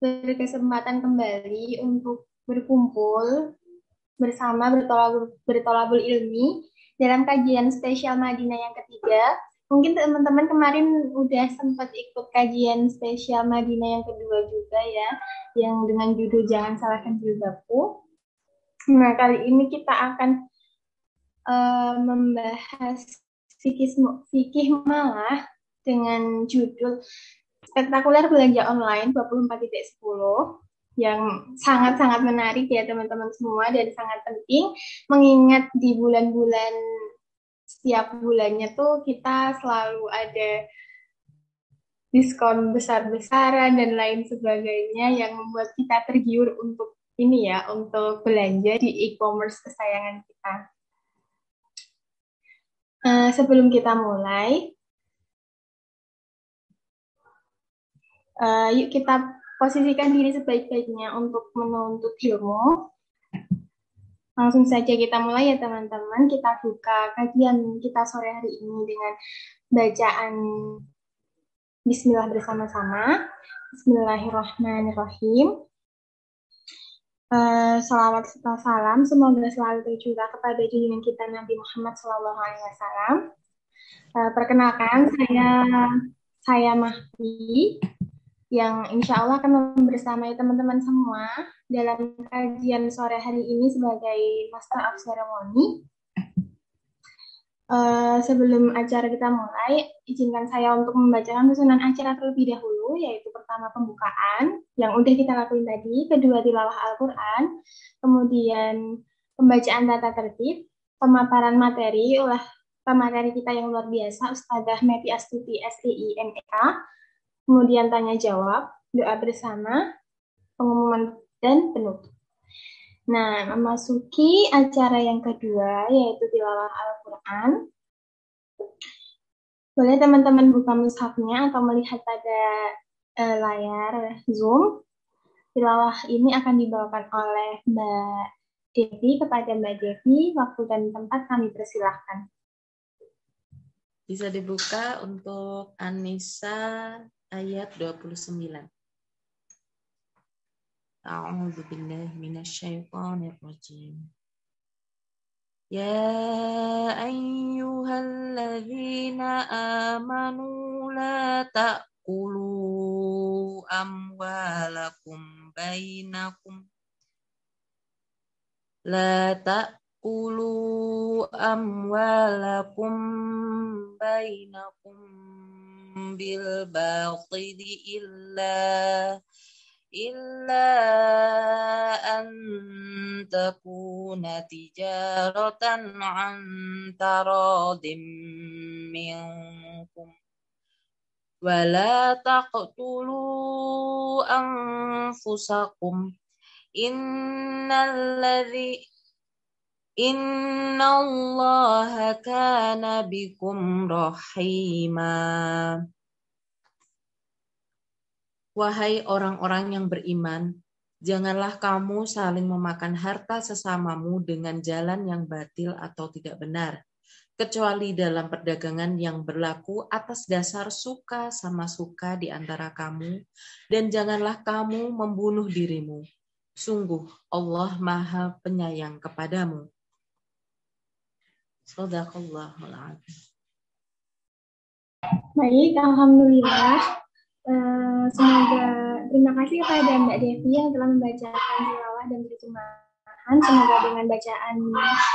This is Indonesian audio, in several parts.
berkesempatan kembali untuk berkumpul bersama bertolak bertolabul ilmi dalam kajian spesial Madinah yang ketiga. Mungkin teman-teman kemarin udah sempat ikut kajian spesial Madinah yang kedua juga ya, yang dengan judul Jangan Salahkan Jilbabku. Nah, kali ini kita akan uh, membahas fikih, fikih malah dengan judul Spektakuler Belanja Online 24.10 yang sangat-sangat menarik ya teman-teman semua dan sangat penting mengingat di bulan-bulan setiap bulannya tuh kita selalu ada diskon besar-besaran dan lain sebagainya yang membuat kita tergiur untuk ini ya untuk belanja di e-commerce kesayangan kita. Uh, sebelum kita mulai, uh, yuk kita posisikan diri sebaik-baiknya untuk menuntut ilmu. Langsung saja kita mulai ya teman-teman. Kita buka kajian kita sore hari ini dengan bacaan Bismillah bersama-sama. Bismillahirrahmanirrahim. Uh, salawat serta salam semoga selalu tercurah kepada junjungan kita Nabi Muhammad Wasallam. Uh, perkenalkan saya saya Mahdi yang insya Allah akan membersamai teman-teman semua dalam kajian sore hari ini sebagai Master of Ceremony. Uh, sebelum acara kita mulai, izinkan saya untuk membacakan susunan acara terlebih dahulu, yaitu pertama pembukaan, yang udah kita lakuin tadi, kedua tilawah Al-Quran, kemudian pembacaan data tertib, pemaparan materi oleh pemateri kita yang luar biasa, Ustazah Meti Astuti STI MEK, kemudian tanya jawab, doa bersama, pengumuman dan penutup. Nah, memasuki acara yang kedua yaitu tilawah Al-Qur'an. Boleh teman-teman buka mushafnya atau melihat pada uh, layar Zoom. Tilawah ini akan dibawakan oleh Mbak Devi kepada Mbak Devi. Waktu dan tempat kami persilahkan. Bisa dibuka untuk Anissa ayat 29. A'udzu billahi minasyaitonir rajim. Ya ayyuhalladzina amanu la ta'kulu amwalakum bainakum la ta'kulu amwalakum bainakum بالباطل إلا إلا أن تكون تجارة عن تراض منكم ولا تقتلوا أنفسكم إن الذي Inna Allah kana bikum rahima. Wahai orang-orang yang beriman, janganlah kamu saling memakan harta sesamamu dengan jalan yang batil atau tidak benar, kecuali dalam perdagangan yang berlaku atas dasar suka sama suka di antara kamu, dan janganlah kamu membunuh dirimu. Sungguh Allah Maha Penyayang kepadamu. Sadaqallahul Baik, Alhamdulillah. Uh, semoga terima kasih kepada Mbak Devi yang telah membacakan tilawah dan terjemahan. Semoga dengan bacaan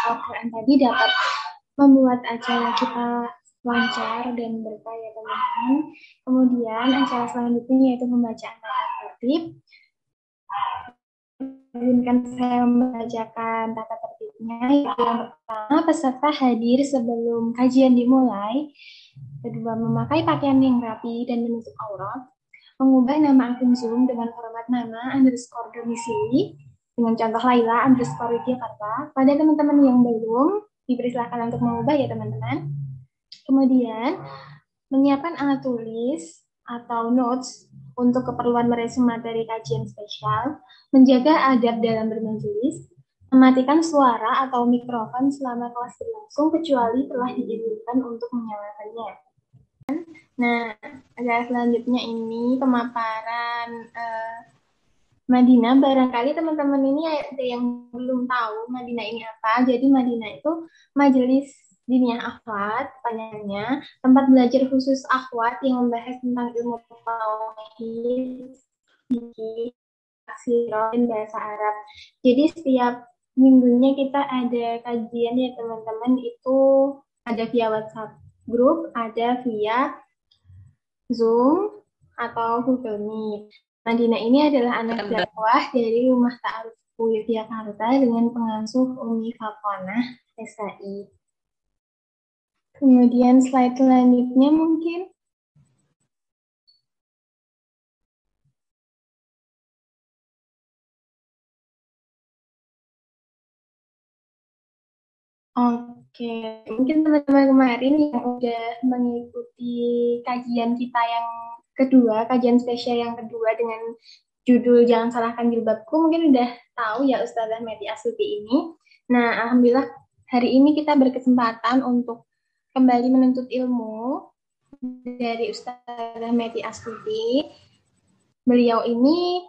Al-Quran tadi dapat membuat acara kita lancar dan berkah ya teman-teman. Kemudian acara selanjutnya yaitu pembacaan tata tertib. Izinkan saya membacakan tata tertibnya. Yang pertama, peserta hadir sebelum kajian dimulai. Kedua, memakai pakaian yang rapi dan menutup aurat. Mengubah nama akun Zoom dengan format nama underscore domisili dengan contoh Laila underscore Jakarta. Pada teman-teman yang belum, dipersilahkan untuk mengubah ya teman-teman. Kemudian, menyiapkan alat tulis atau notes untuk keperluan meresume materi kajian spesial, menjaga adab dalam bermajelis, mematikan suara atau mikrofon selama kelas berlangsung kecuali telah diizinkan untuk menyalakannya. Nah, ada selanjutnya ini pemaparan uh, Madinah, barangkali teman-teman ini ada yang belum tahu Madinah ini apa. Jadi Madinah itu majelis diniyah akhwat, panjangnya, tempat belajar khusus akhwat yang membahas tentang ilmu tauhid, dan bahasa Arab. Jadi setiap minggunya kita ada kajian ya teman-teman itu ada via WhatsApp grup, ada via Zoom atau Google Meet. Madinah ini adalah anak dakwah dari Rumah Ta'aruf Yogyakarta dengan pengasuh Umi Fakonah SAI. Kemudian slide selanjutnya mungkin. Oke, mungkin teman-teman kemarin yang udah mengikuti kajian kita yang kedua, kajian spesial yang kedua dengan judul Jangan Salahkan Jilbabku, mungkin udah tahu ya Ustazah Meti Asuti ini. Nah, Alhamdulillah hari ini kita berkesempatan untuk kembali menuntut ilmu dari Ustazah Meti Astuti. Beliau ini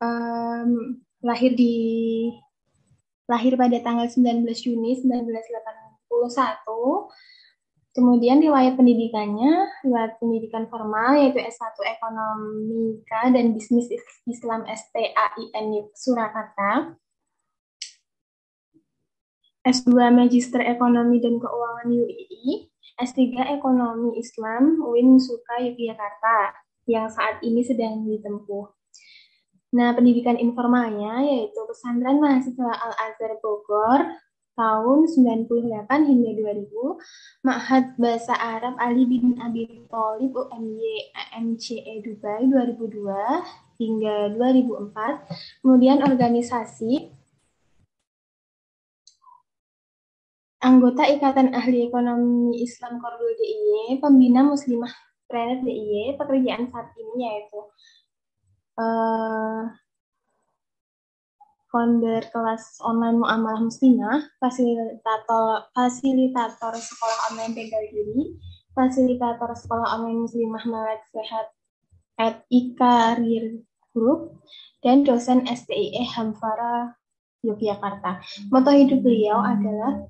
um, lahir di lahir pada tanggal 19 Juni 1981 Kemudian riwayat pendidikannya, riwayat pendidikan formal yaitu S1 Ekonomika dan Bisnis Islam STAIN Surakarta. S2 Magister Ekonomi dan Keuangan UII, S3 Ekonomi Islam UIN Suka Yogyakarta yang saat ini sedang ditempuh. Nah, pendidikan informalnya yaitu pesantren mahasiswa Al-Azhar Bogor, tahun 98 hingga 2000, Ma'had Bahasa Arab Ali bin Abi Thalib UMY AMCE Dubai 2002 hingga 2004, kemudian organisasi anggota Ikatan Ahli Ekonomi Islam Korbul DIY, pembina Muslimah Trainer DIY, pekerjaan saat ini yaitu uh, founder kelas online Muamalah Muslimah, fasilitator fasilitator sekolah online Tegal Diri, fasilitator sekolah online Muslimah Melek Sehat at Ikarir Group, dan dosen STIE Hamfara Yogyakarta. Moto hidup beliau adalah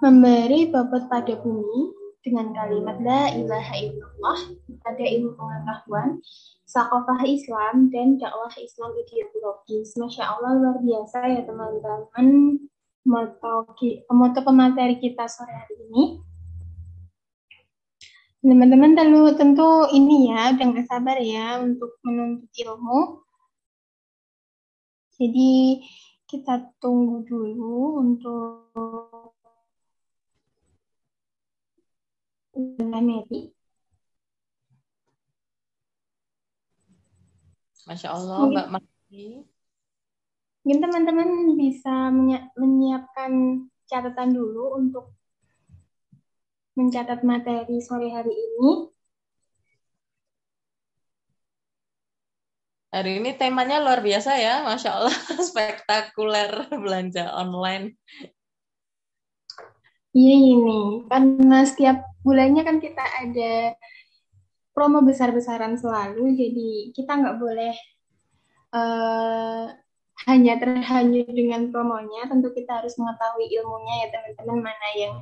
memberi bobot pada bumi dengan kalimat la ilaha illallah pada ilmu pengetahuan sakofah Islam dan dakwah Islam ideologis. Masya Allah luar biasa ya teman-teman moto, pemateri kita sore hari ini. Teman-teman tentu, tentu ini ya udah gak sabar ya untuk menuntut ilmu. Jadi kita tunggu dulu untuk Mary. Masya Allah, Mbak Maki. Mungkin teman-teman bisa menyiapkan catatan dulu untuk mencatat materi sore hari ini. Hari ini temanya luar biasa ya, Masya Allah, spektakuler belanja online. Iya ini, karena setiap bulannya kan kita ada promo besar-besaran selalu, jadi kita nggak boleh uh, hanya terhanyut dengan promonya. Tentu kita harus mengetahui ilmunya ya teman-teman mana yang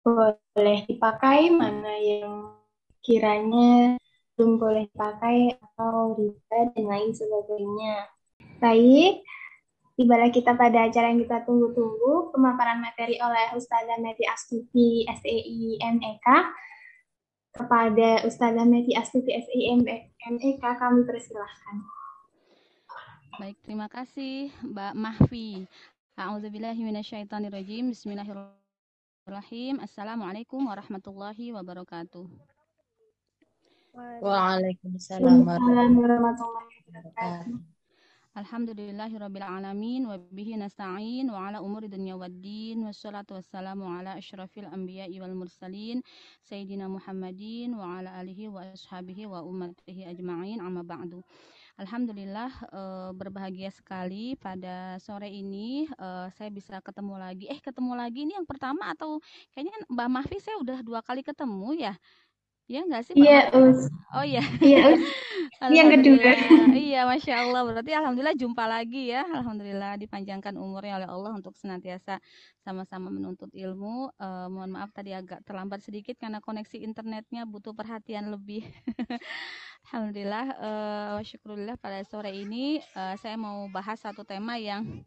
boleh dipakai, mana yang kiranya belum boleh dipakai atau riba dan lain sebagainya. Baik, tibalah kita pada acara yang kita tunggu-tunggu, pemaparan materi oleh Ustazah Meti Astuti SEI MEK kepada Ustazah Meti Astuti SIMEK kami persilahkan. Baik, terima kasih Mbak Mahfi. A'udzubillahiminasyaitonirrajim. Bismillahirrahmanirrahim. Assalamualaikum warahmatullahi wabarakatuh. Waalaikumsalam warahmatullahi wabarakatuh. Alhamdulillahirrabbilalamin wa bihi nasta'in wa ala umuri dunya waddin wassalatu wassalamu ala asyrafil anbiya'i wal mursalin Sayyidina Muhammadin wa ala alihi wa ashabihi wa ummatihi ajma'in amma ba'du Alhamdulillah uh, berbahagia sekali pada sore ini uh, saya bisa ketemu lagi. Eh ketemu lagi ini yang pertama atau kayaknya Mbak Mahfi saya udah dua kali ketemu ya. Ya enggak sih? Iya, Us. Oh iya. Iya, Us. Yang kedua. iya, masya Allah. Berarti alhamdulillah jumpa lagi ya. Alhamdulillah dipanjangkan umurnya oleh Allah untuk senantiasa sama-sama menuntut ilmu. Uh, mohon maaf tadi agak terlambat sedikit karena koneksi internetnya butuh perhatian lebih. alhamdulillah, uh, syukurillah pada sore ini uh, saya mau bahas satu tema yang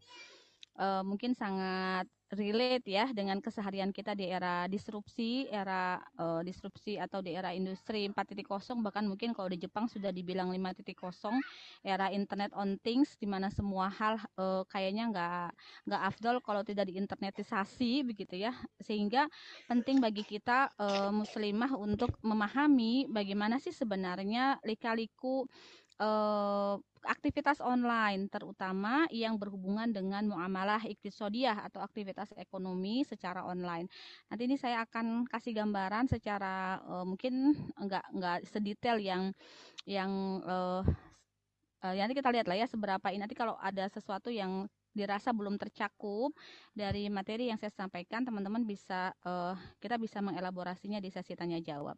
uh, mungkin sangat relate ya dengan keseharian kita di era disrupsi, era uh, disrupsi atau di era industri 4.0 bahkan mungkin kalau di Jepang sudah dibilang 5.0 era internet on things di mana semua hal uh, kayaknya nggak nggak afdol kalau tidak diinternetisasi begitu ya. Sehingga penting bagi kita uh, muslimah untuk memahami bagaimana sih sebenarnya lika-liku uh, aktivitas online terutama yang berhubungan dengan muamalah iktisodiyah atau aktivitas ekonomi secara online. Nanti ini saya akan kasih gambaran secara uh, mungkin enggak enggak sedetail yang yang uh, uh, nanti kita lihat lah ya seberapa ini nanti kalau ada sesuatu yang dirasa belum tercakup dari materi yang saya sampaikan teman-teman bisa uh, kita bisa mengelaborasinya di sesi tanya jawab.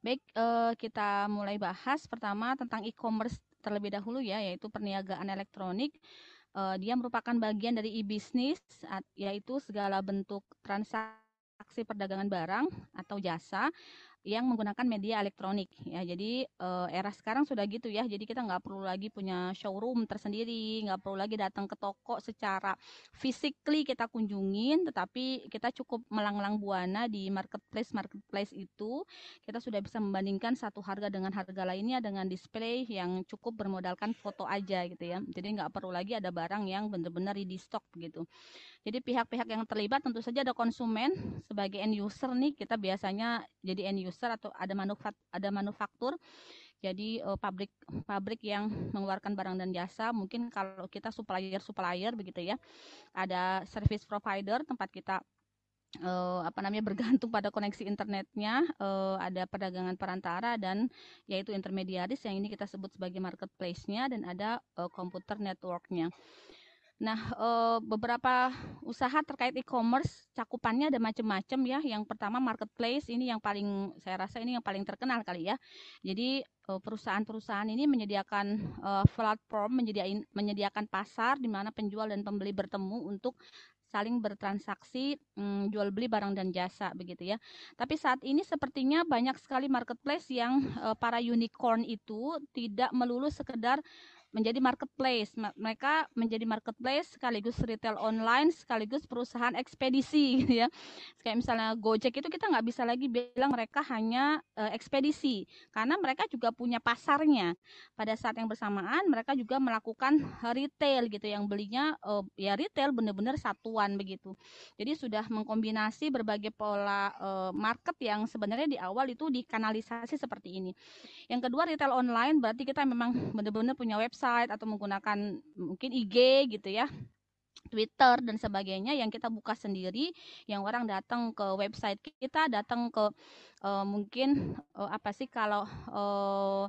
Baik, uh, kita mulai bahas pertama tentang e-commerce terlebih dahulu ya, yaitu perniagaan elektronik. Uh, dia merupakan bagian dari e-business, yaitu segala bentuk transaksi perdagangan barang atau jasa yang menggunakan media elektronik ya. Jadi uh, era sekarang sudah gitu ya. Jadi kita nggak perlu lagi punya showroom tersendiri nggak perlu lagi datang ke toko secara physically kita kunjungin tetapi kita cukup melang-lang buana di marketplace marketplace itu. Kita sudah bisa membandingkan satu harga dengan harga lainnya dengan display yang cukup bermodalkan foto aja gitu ya. Jadi nggak perlu lagi ada barang yang benar-benar di stock begitu jadi pihak-pihak yang terlibat tentu saja ada konsumen. Sebagai end user nih kita biasanya jadi end user atau ada manufaktur ada manufaktur jadi uh, pabrik pabrik yang mengeluarkan barang dan jasa mungkin kalau kita supplier supplier begitu ya ada service provider tempat kita uh, apa namanya bergantung pada koneksi internetnya uh, ada perdagangan perantara dan yaitu intermediaris yang ini kita sebut sebagai marketplace-nya dan ada uh, komputer network-nya. Nah, eh, beberapa usaha terkait e-commerce cakupannya ada macam-macam ya. Yang pertama marketplace ini yang paling saya rasa ini yang paling terkenal kali ya. Jadi eh, perusahaan-perusahaan ini menyediakan eh, platform, menyediakan menyediakan pasar di mana penjual dan pembeli bertemu untuk saling bertransaksi hmm, jual beli barang dan jasa begitu ya. Tapi saat ini sepertinya banyak sekali marketplace yang para unicorn itu tidak melulu sekedar menjadi marketplace. Mereka menjadi marketplace sekaligus retail online sekaligus perusahaan ekspedisi gitu ya. Kayak misalnya Gojek itu kita nggak bisa lagi bilang mereka hanya uh, ekspedisi karena mereka juga punya pasarnya. Pada saat yang bersamaan mereka juga melakukan retail gitu yang belinya uh, ya retail benar-benar satuan begitu. Jadi sudah mengkombinasi berbagai pola uh, market yang sebenarnya di awal itu dikanalisasi seperti ini. Yang kedua retail online berarti kita memang benar-benar punya website website atau menggunakan mungkin IG gitu ya Twitter dan sebagainya yang kita buka sendiri, yang orang datang ke website kita, datang ke uh, mungkin uh, apa sih kalau uh,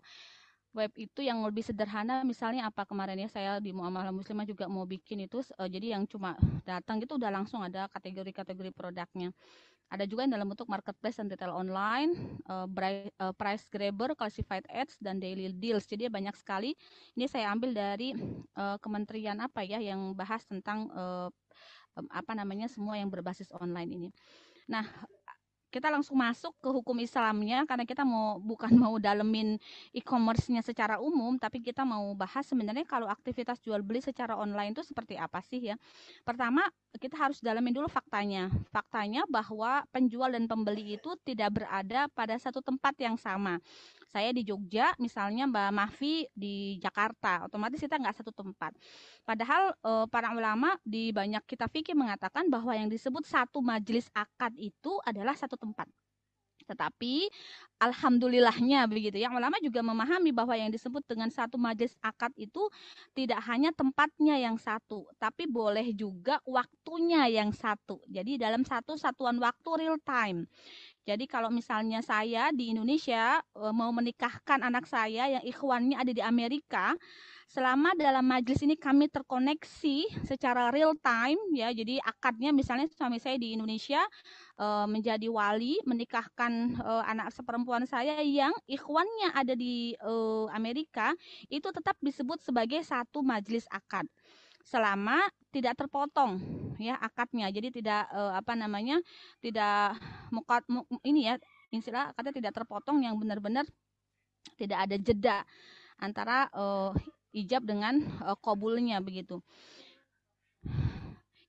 web itu yang lebih sederhana misalnya apa kemarin ya saya di Muamalah Muslimah juga mau bikin itu uh, jadi yang cuma datang gitu udah langsung ada kategori-kategori produknya ada juga yang dalam bentuk marketplace dan retail online, uh, price grabber, classified ads, dan daily deals. Jadi banyak sekali. Ini saya ambil dari uh, kementerian apa ya yang bahas tentang apa namanya semua yang berbasis online ini. Nah, kita langsung masuk ke hukum Islamnya karena kita mau bukan mau dalemin e-commerce-nya secara umum tapi kita mau bahas sebenarnya kalau aktivitas jual beli secara online itu seperti apa sih ya. Pertama, kita harus dalemin dulu faktanya. Faktanya bahwa penjual dan pembeli itu tidak berada pada satu tempat yang sama saya di Jogja, misalnya Mbak Mafi di Jakarta, otomatis kita nggak satu tempat. Padahal eh, para ulama di banyak kitab fikih mengatakan bahwa yang disebut satu majelis akad itu adalah satu tempat. Tetapi alhamdulillahnya begitu ya ulama juga memahami bahwa yang disebut dengan satu majelis akad itu tidak hanya tempatnya yang satu, tapi boleh juga waktunya yang satu. Jadi dalam satu satuan waktu real time. Jadi kalau misalnya saya di Indonesia e, mau menikahkan anak saya yang ikhwannya ada di Amerika, selama dalam majelis ini kami terkoneksi secara real time ya. Jadi akadnya misalnya suami saya di Indonesia uh, menjadi wali menikahkan uh, anak seperempuan saya yang ikhwannya ada di Amerika itu tetap disebut sebagai satu majelis akad selama tidak terpotong ya akadnya jadi tidak uh, apa namanya tidak mukat ini ya istilah akadnya tidak terpotong yang benar-benar tidak ada jeda antara uh, ijab dengan uh, kobulnya begitu.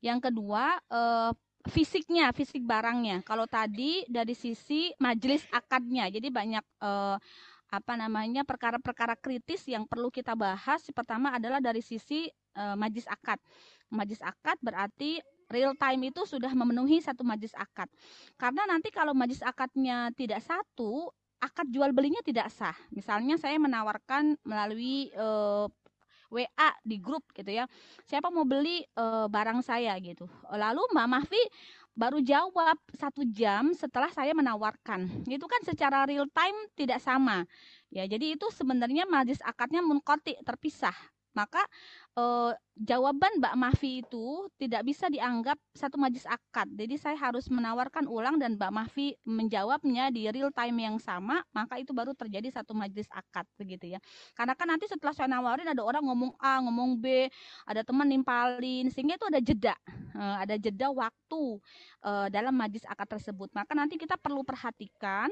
Yang kedua uh, fisiknya, fisik barangnya. Kalau tadi dari sisi majelis akadnya, jadi banyak uh, apa namanya perkara-perkara kritis yang perlu kita bahas. Pertama adalah dari sisi uh, majlis akad. Majlis akad berarti real time itu sudah memenuhi satu majlis akad. Karena nanti kalau majlis akadnya tidak satu, akad jual belinya tidak sah. Misalnya saya menawarkan melalui uh, eh, WA di grup gitu ya. Siapa mau beli uh, barang saya gitu. Lalu Mbak Mahfi baru jawab satu jam setelah saya menawarkan. Itu kan secara real time tidak sama. Ya, jadi itu sebenarnya majlis akadnya munkoti terpisah maka eh, jawaban Mbak Mahfi itu tidak bisa dianggap satu majlis akad. Jadi saya harus menawarkan ulang dan Mbak Mahfi menjawabnya di real time yang sama, maka itu baru terjadi satu majlis akad begitu ya. Karena kan nanti setelah saya nawarin ada orang ngomong A, ngomong B, ada teman nimpalin sehingga itu ada jeda. Eh, ada jeda waktu eh, dalam majlis akad tersebut. Maka nanti kita perlu perhatikan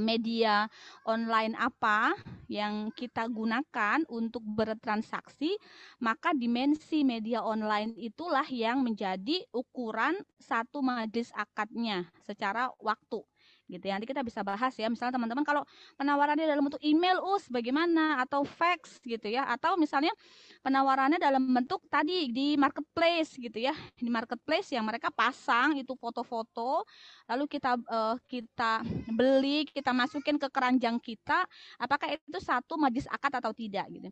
media online apa yang kita gunakan untuk bertransaksi, maka dimensi media online itulah yang menjadi ukuran satu majelis akadnya secara waktu gitu ya. Nanti kita bisa bahas ya. Misalnya teman-teman kalau penawarannya dalam bentuk email us bagaimana atau fax gitu ya atau misalnya penawarannya dalam bentuk tadi di marketplace gitu ya. Di marketplace yang mereka pasang itu foto-foto lalu kita uh, kita beli, kita masukin ke keranjang kita, apakah itu satu majlis akad atau tidak gitu.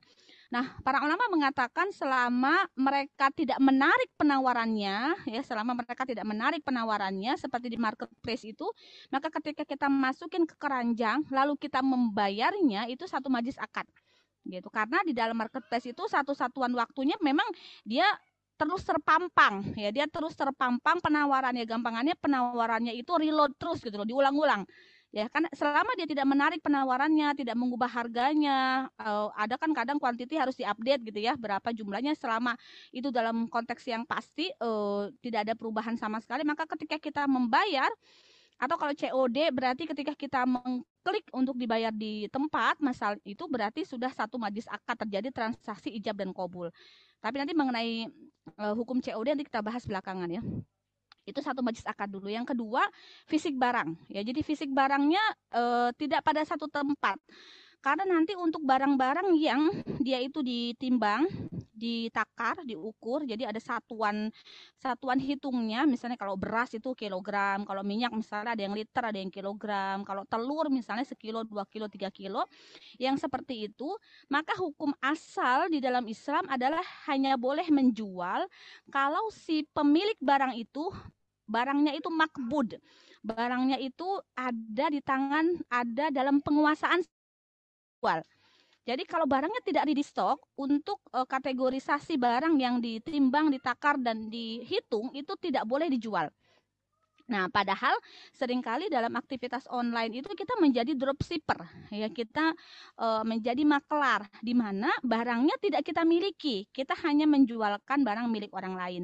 Nah, para ulama mengatakan selama mereka tidak menarik penawarannya, ya selama mereka tidak menarik penawarannya seperti di marketplace itu, maka ketika kita masukin ke keranjang lalu kita membayarnya itu satu majlis akad gitu karena di dalam marketplace itu satu satuan waktunya memang dia terus terpampang ya dia terus terpampang penawarannya. Gampangannya penawarannya itu reload terus gitu loh diulang-ulang. Ya kan selama dia tidak menarik penawarannya tidak mengubah harganya uh, ada kan kadang kuantiti harus diupdate gitu ya berapa jumlahnya selama itu dalam konteks yang pasti uh, tidak ada perubahan sama sekali. Maka ketika kita membayar atau kalau COD berarti ketika kita mengklik untuk dibayar di tempat masal itu berarti sudah satu majlis akad terjadi transaksi ijab dan kabul tapi nanti mengenai uh, hukum COD nanti kita bahas belakangan ya itu satu majlis akad dulu. Yang kedua, fisik barang. Ya, jadi fisik barangnya e, tidak pada satu tempat. Karena nanti untuk barang-barang yang dia itu ditimbang, ditakar, diukur, jadi ada satuan satuan hitungnya. Misalnya kalau beras itu kilogram, kalau minyak misalnya ada yang liter, ada yang kilogram, kalau telur misalnya sekilo, dua kilo, tiga kilo, yang seperti itu, maka hukum asal di dalam Islam adalah hanya boleh menjual kalau si pemilik barang itu barangnya itu makbud. Barangnya itu ada di tangan, ada dalam penguasaan Jadi kalau barangnya tidak di stok untuk uh, kategorisasi barang yang ditimbang, ditakar dan dihitung itu tidak boleh dijual. Nah, padahal sering kali dalam aktivitas online itu kita menjadi dropshipper, ya kita e, menjadi maklar di mana barangnya tidak kita miliki, kita hanya menjualkan barang milik orang lain.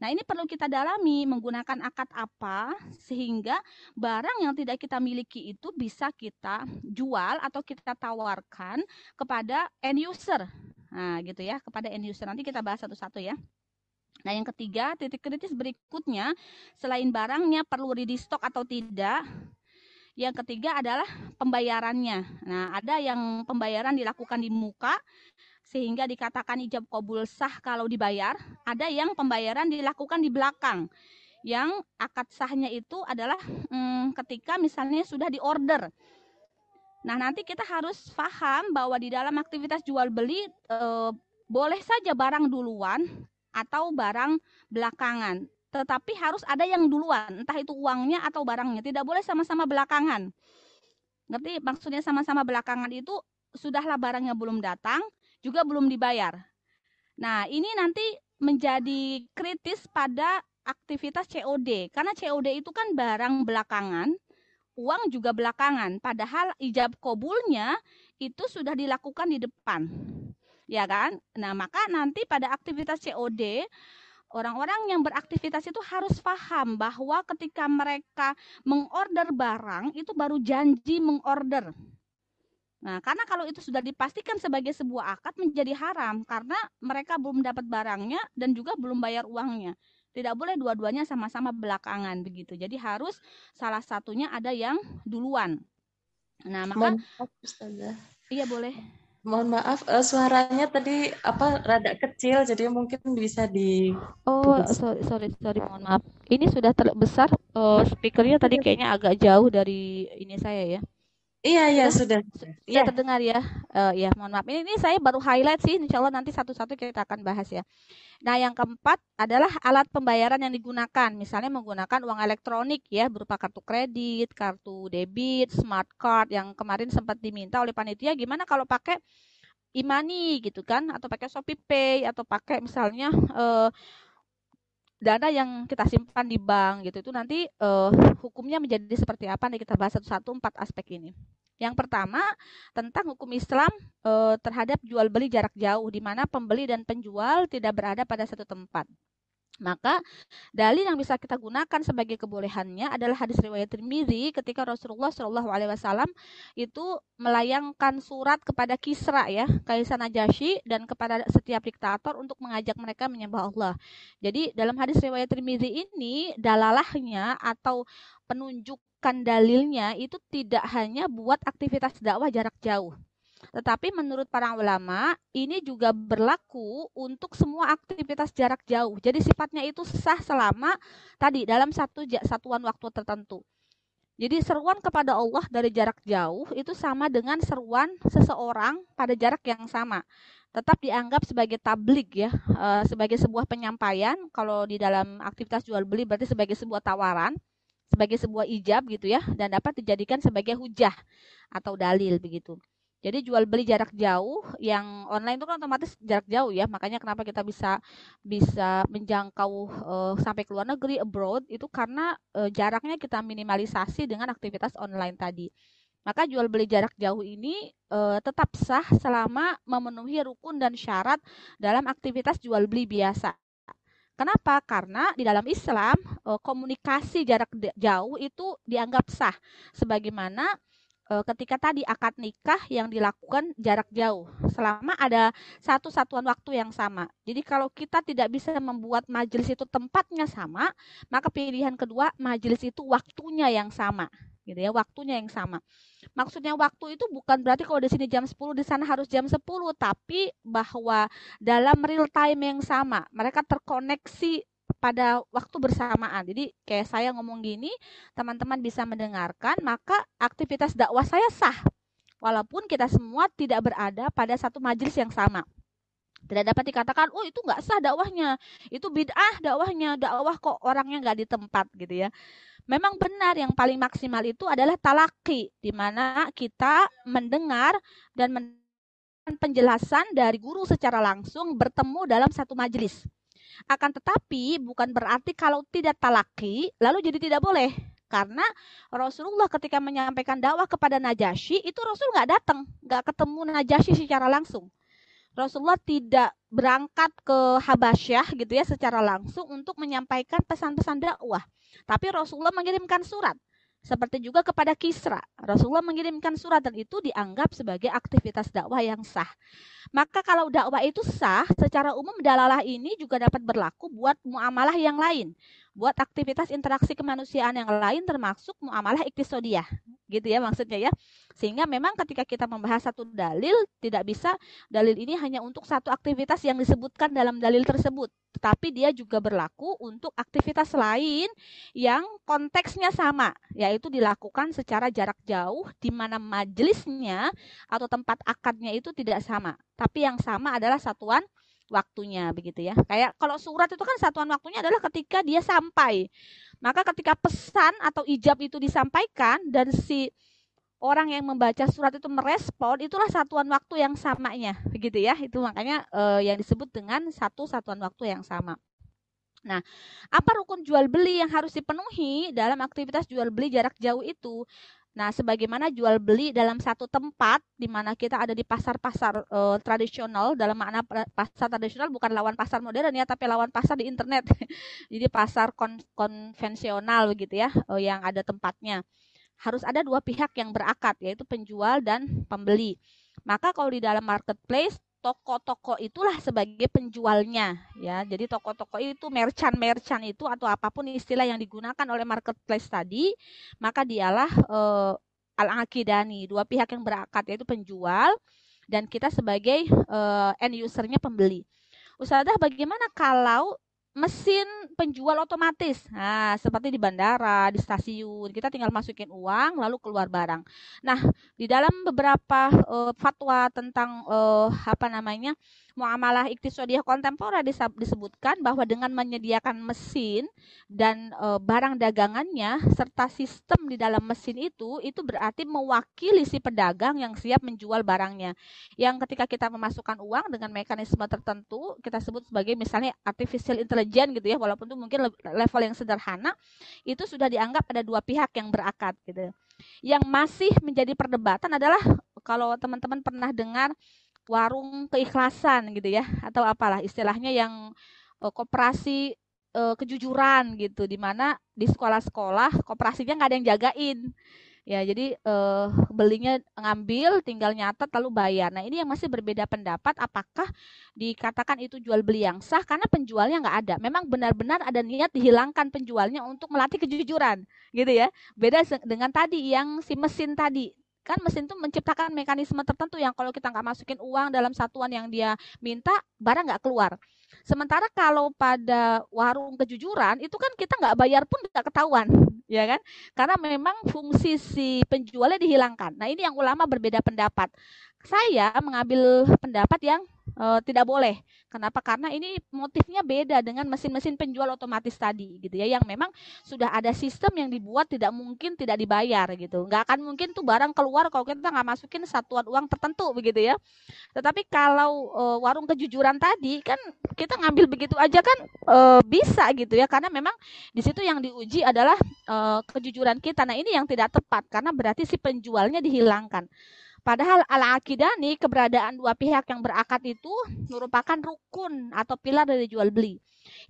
Nah, ini perlu kita dalami menggunakan akad apa sehingga barang yang tidak kita miliki itu bisa kita jual atau kita tawarkan kepada end user. Nah, gitu ya, kepada end user. Nanti kita bahas satu-satu ya. Nah, yang ketiga, titik kritis berikutnya selain barangnya perlu di stok atau tidak, yang ketiga adalah pembayarannya. Nah, ada yang pembayaran dilakukan di muka, sehingga dikatakan ijab kabul sah kalau dibayar. Ada yang pembayaran dilakukan di belakang. Yang akad sahnya itu adalah hmm, ketika misalnya sudah diorder. Nah, nanti kita harus paham bahwa di dalam aktivitas jual beli e, boleh saja barang duluan atau barang belakangan. Tetapi harus ada yang duluan, entah itu uangnya atau barangnya. Tidak boleh sama-sama belakangan. Ngerti maksudnya sama-sama belakangan itu sudahlah barangnya belum datang, juga belum dibayar. Nah, ini nanti menjadi kritis pada aktivitas COD karena COD itu kan barang belakangan, uang juga belakangan. Padahal ijab kabulnya itu sudah dilakukan di depan. Ya kan? Nah, maka nanti pada aktivitas COD orang-orang yang beraktivitas itu harus paham bahwa ketika mereka mengorder barang itu baru janji mengorder. Nah, karena kalau itu sudah dipastikan sebagai sebuah akad menjadi haram karena mereka belum dapat barangnya dan juga belum bayar uangnya. Tidak boleh dua-duanya sama-sama belakangan begitu. Jadi harus salah satunya ada yang duluan. Nah, maka Mohon Iya, boleh. Mohon maaf, uh, suaranya tadi apa rada kecil, jadi mungkin bisa di. Oh, sorry, sorry, sorry, mohon maaf. Ini sudah terbesar. Uh, speakernya tadi kayaknya agak jauh dari ini saya ya. Iya iya sudah. Sudah ya. terdengar ya. Uh, ya mohon maaf. Ini, ini saya baru highlight sih. Insya Allah nanti satu-satu kita akan bahas ya. Nah yang keempat adalah alat pembayaran yang digunakan. Misalnya menggunakan uang elektronik ya berupa kartu kredit, kartu debit, smart card yang kemarin sempat diminta oleh panitia. Gimana kalau pakai e-money gitu kan? Atau pakai Shopee Pay atau pakai misalnya uh, dana yang kita simpan di bank gitu itu nanti uh, hukumnya menjadi seperti apa nih kita bahas satu-satu empat aspek ini. Yang pertama tentang hukum Islam uh, terhadap jual beli jarak jauh di mana pembeli dan penjual tidak berada pada satu tempat. Maka dalil yang bisa kita gunakan sebagai kebolehannya adalah hadis riwayat Tirmizi ketika Rasulullah Shallallahu Alaihi Wasallam itu melayangkan surat kepada Kisra ya Kaisar Najasyi dan kepada setiap diktator untuk mengajak mereka menyembah Allah. Jadi dalam hadis riwayat Tirmizi ini dalalahnya atau penunjukan dalilnya itu tidak hanya buat aktivitas dakwah jarak jauh, tetapi menurut para ulama, ini juga berlaku untuk semua aktivitas jarak jauh. Jadi sifatnya itu sah selama tadi dalam satu satuan waktu tertentu. Jadi seruan kepada Allah dari jarak jauh itu sama dengan seruan seseorang pada jarak yang sama. Tetap dianggap sebagai tablik ya, eh, sebagai sebuah penyampaian. Kalau di dalam aktivitas jual beli berarti sebagai sebuah tawaran, sebagai sebuah ijab gitu ya, dan dapat dijadikan sebagai hujah atau dalil begitu. Jadi jual beli jarak jauh yang online itu kan otomatis jarak jauh ya. Makanya kenapa kita bisa bisa menjangkau uh, sampai ke luar negeri abroad itu karena uh, jaraknya kita minimalisasi dengan aktivitas online tadi. Maka jual beli jarak jauh ini uh, tetap sah selama memenuhi rukun dan syarat dalam aktivitas jual beli biasa. Kenapa? Karena di dalam Islam komunikasi jarak jauh itu dianggap sah sebagaimana ketika tadi akad nikah yang dilakukan jarak jauh selama ada satu satuan waktu yang sama. Jadi kalau kita tidak bisa membuat majelis itu tempatnya sama, maka pilihan kedua majelis itu waktunya yang sama gitu ya, waktunya yang sama. Maksudnya waktu itu bukan berarti kalau di sini jam 10 di sana harus jam 10, tapi bahwa dalam real time yang sama, mereka terkoneksi pada waktu bersamaan. Jadi kayak saya ngomong gini, teman-teman bisa mendengarkan, maka aktivitas dakwah saya sah. Walaupun kita semua tidak berada pada satu majelis yang sama. Tidak dapat dikatakan, oh itu nggak sah dakwahnya. Itu bid'ah dakwahnya. Dakwah kok orangnya nggak di tempat gitu ya. Memang benar yang paling maksimal itu adalah talaki. Di mana kita mendengar dan penjelasan dari guru secara langsung bertemu dalam satu majelis. Akan tetapi bukan berarti kalau tidak talaki lalu jadi tidak boleh. Karena Rasulullah ketika menyampaikan dakwah kepada Najasyi itu Rasul nggak datang, nggak ketemu Najasyi secara langsung. Rasulullah tidak berangkat ke Habasyah gitu ya secara langsung untuk menyampaikan pesan-pesan dakwah. Tapi Rasulullah mengirimkan surat. Seperti juga kepada Kisra. Rasulullah mengirimkan surat dan itu dianggap sebagai aktivitas dakwah yang sah. Maka kalau dakwah itu sah, secara umum dalalah ini juga dapat berlaku buat muamalah yang lain buat aktivitas interaksi kemanusiaan yang lain termasuk muamalah iktisodiyah gitu ya maksudnya ya. Sehingga memang ketika kita membahas satu dalil tidak bisa dalil ini hanya untuk satu aktivitas yang disebutkan dalam dalil tersebut. Tetapi dia juga berlaku untuk aktivitas lain yang konteksnya sama yaitu dilakukan secara jarak jauh di mana majelisnya atau tempat akadnya itu tidak sama. Tapi yang sama adalah satuan waktunya begitu ya. Kayak kalau surat itu kan satuan waktunya adalah ketika dia sampai. Maka ketika pesan atau ijab itu disampaikan dan si orang yang membaca surat itu merespon itulah satuan waktu yang samanya begitu ya itu makanya uh, yang disebut dengan satu satuan waktu yang sama Nah, apa rukun jual beli yang harus dipenuhi dalam aktivitas jual beli jarak jauh itu? Nah, sebagaimana jual beli dalam satu tempat di mana kita ada di pasar-pasar uh, tradisional dalam makna pasar tradisional bukan lawan pasar modern ya, tapi lawan pasar di internet. Jadi pasar kon konvensional begitu ya, uh, yang ada tempatnya harus ada dua pihak yang berakad yaitu penjual dan pembeli. Maka kalau di dalam marketplace toko-toko itulah sebagai penjualnya ya. Jadi toko-toko itu merchant-merchant itu atau apa pun istilah yang digunakan oleh marketplace tadi, maka dialah uh, al-aqidani, dua pihak yang berakad yaitu penjual dan kita sebagai uh, end usernya pembeli. Ustazah bagaimana kalau mesin penjual otomatis. Nah, seperti di bandara, di stasiun, kita tinggal masukin uang lalu keluar barang. Nah, di dalam beberapa uh, fatwa tentang uh, apa namanya? muamalah iktisodiyah kontemporer disebutkan bahwa dengan menyediakan mesin dan e, barang dagangannya serta sistem di dalam mesin itu itu berarti mewakili si pedagang yang siap menjual barangnya. Yang ketika kita memasukkan uang dengan mekanisme tertentu kita sebut sebagai misalnya artificial intelligence gitu ya walaupun itu mungkin level yang sederhana itu sudah dianggap ada dua pihak yang berakad gitu. Yang masih menjadi perdebatan adalah kalau teman-teman pernah dengar warung keikhlasan gitu ya atau apalah istilahnya yang uh, koperasi uh, kejujuran gitu di mana di sekolah-sekolah koperasinya nggak ada yang jagain ya jadi uh, belinya ngambil tinggal nyatet lalu bayar. Nah ini yang masih berbeda pendapat apakah dikatakan itu jual beli yang sah karena penjualnya nggak ada. Memang benar-benar ada niat dihilangkan penjualnya untuk melatih kejujuran gitu ya. Beda dengan tadi yang si mesin tadi. Kan mesin itu menciptakan mekanisme tertentu yang kalau kita nggak masukin uang dalam satuan yang dia minta barang nggak keluar. Sementara kalau pada warung kejujuran itu kan kita nggak bayar pun nggak ketahuan ya kan? Karena memang fungsi si penjualnya dihilangkan. Nah ini yang ulama berbeda pendapat. Saya mengambil pendapat yang uh, tidak boleh Kenapa? Karena ini motifnya beda dengan mesin-mesin penjual otomatis tadi gitu ya yang memang sudah ada sistem yang dibuat tidak mungkin tidak dibayar gitu. Nggak akan mungkin tuh barang keluar kalau kita nggak masukin satuan uang tertentu begitu ya. Tetapi kalau e, warung kejujuran tadi kan kita ngambil begitu aja kan e, bisa gitu ya karena memang di situ yang diuji adalah kejujuran kita. Nah, ini yang tidak tepat karena berarti si penjualnya dihilangkan. Padahal al-akidani keberadaan dua pihak yang berakad itu merupakan rukun atau pilar dari jual beli.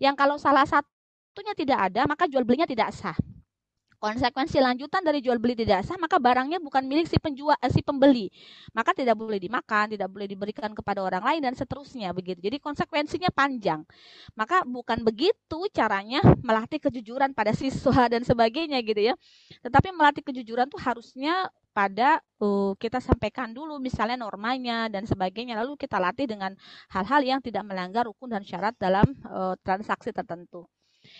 Yang kalau salah satunya tidak ada, maka jual belinya tidak sah. Konsekuensi lanjutan dari jual beli tidak sah, maka barangnya bukan milik si penjual eh, si pembeli. Maka tidak boleh dimakan, tidak boleh diberikan kepada orang lain dan seterusnya begitu. Jadi konsekuensinya panjang. Maka bukan begitu caranya melatih kejujuran pada siswa dan sebagainya gitu ya. Tetapi melatih kejujuran tuh harusnya pada uh, kita sampaikan dulu misalnya normanya dan sebagainya lalu kita latih dengan hal-hal yang tidak melanggar rukun dan syarat dalam uh, transaksi tertentu.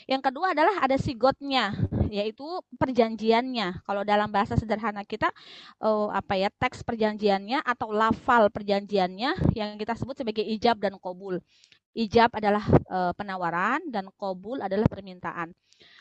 Yang kedua adalah ada sigotnya, yaitu perjanjiannya. Kalau dalam bahasa sederhana kita uh, apa ya teks perjanjiannya atau lafal perjanjiannya yang kita sebut sebagai ijab dan kobul. Ijab adalah uh, penawaran dan kobul adalah permintaan.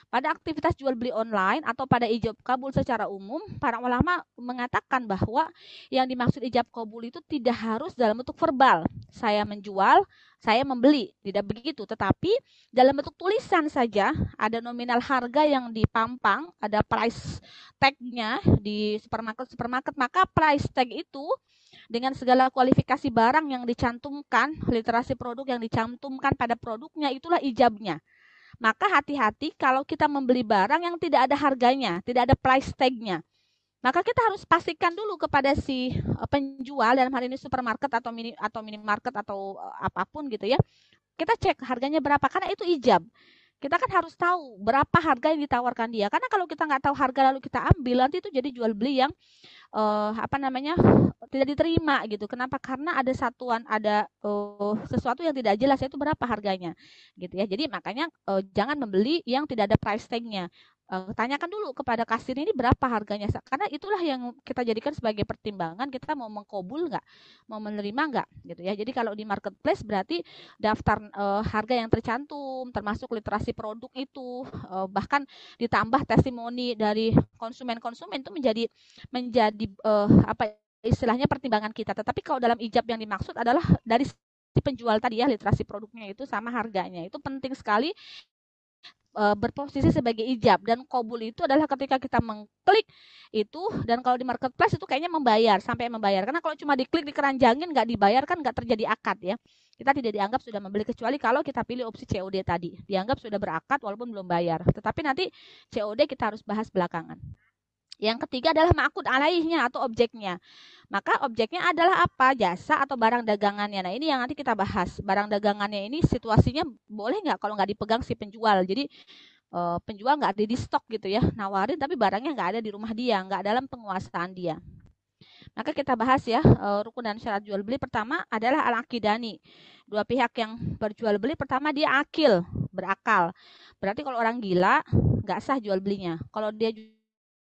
Pada aktivitas jual beli online atau pada ijab kabul secara umum, para ulama mengatakan bahwa yang dimaksud ijab kabul itu tidak harus dalam bentuk verbal. Saya menjual, saya membeli, tidak begitu. Tetapi dalam bentuk tulisan saja ada nominal harga yang dipampang, ada price tag-nya di supermarket-supermarket, maka price tag itu dengan segala kualifikasi barang yang dicantumkan, literasi produk yang dicantumkan pada produknya, itulah ijabnya. Maka hati-hati kalau kita membeli barang yang tidak ada harganya, tidak ada price tag-nya. Maka kita harus pastikan dulu kepada si eh, penjual dalam hari ini supermarket atau mini atau minimarket atau eh, apa pun gitu ya. Kita cek harganya berapa karena itu ijab kita kan harus tahu berapa harga yang ditawarkan dia. Karena kalau kita nggak tahu harga lalu kita ambil nanti itu jadi jual beli yang uh, apa namanya tidak diterima gitu. Kenapa? Karena ada satuan ada uh, sesuatu yang tidak jelas itu berapa harganya gitu ya. Jadi makanya uh, jangan membeli yang tidak ada price tag-nya uh, tanyakan dulu kepada kasir ini berapa harganya karena itulah yang kita jadikan sebagai pertimbangan kita mau mengkobul nggak? Mau menerima nggak? Gitu ya. Jadi kalau di marketplace berarti daftar uh, harga yang tercantum termasuk literasi produk itu uh, bahkan ditambah testimoni dari konsumen-konsumen itu menjadi menjadi uh, apa istilahnya pertimbangan kita. Tetapi kalau dalam ijab yang dimaksud adalah dari si penjual tadi ya literasi produknya itu sama harganya. Itu penting sekali berposisi sebagai ijab. Dan kobul itu adalah ketika kita mengklik itu dan kalau di marketplace itu kayaknya membayar sampai membayar. Karena kalau cuma diklik dikeranjangin nggak dibayar kan nggak terjadi akad ya. Kita tidak dianggap sudah membeli kecuali kalau kita pilih opsi COD tadi. Dianggap sudah berakad walaupun belum bayar. Tetapi nanti COD kita harus bahas belakangan yang ketiga adalah makut alaihnya atau objeknya. Maka objeknya adalah apa? Jasa atau barang dagangannya. Nah ini yang nanti kita bahas. Barang dagangannya ini situasinya boleh nggak kalau nggak dipegang si penjual. Jadi uh, penjual nggak ada di stok gitu ya. Nawarin tapi barangnya nggak ada di rumah dia, nggak dalam penguasaan dia. Maka kita bahas ya uh, rukun dan syarat jual beli. Pertama adalah al-akidani. Dua pihak yang berjual beli pertama dia akil, berakal. Berarti kalau orang gila nggak sah jual belinya. Kalau dia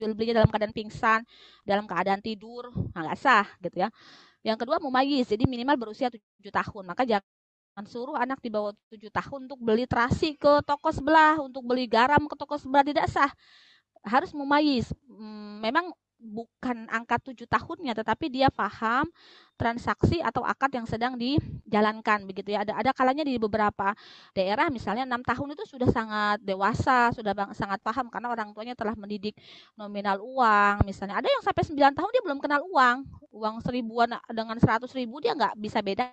jual belinya dalam keadaan pingsan, dalam keadaan tidur, nah nggak sah gitu ya. Yang kedua mumayyiz, jadi minimal berusia 7 tahun. Maka jangan suruh anak di bawah 7 tahun untuk beli terasi ke toko sebelah, untuk beli garam ke toko sebelah tidak sah. Harus mumayyiz. Hmm, memang bukan angka tujuh tahunnya, tetapi dia paham transaksi atau akad yang sedang dijalankan begitu ya. Ada ada kalanya di beberapa daerah misalnya enam tahun itu sudah sangat dewasa, sudah bang, sangat paham karena orang tuanya telah mendidik nominal uang misalnya. Ada yang sampai sembilan tahun dia belum kenal uang, uang seribuan dengan seratus ribu dia nggak bisa beda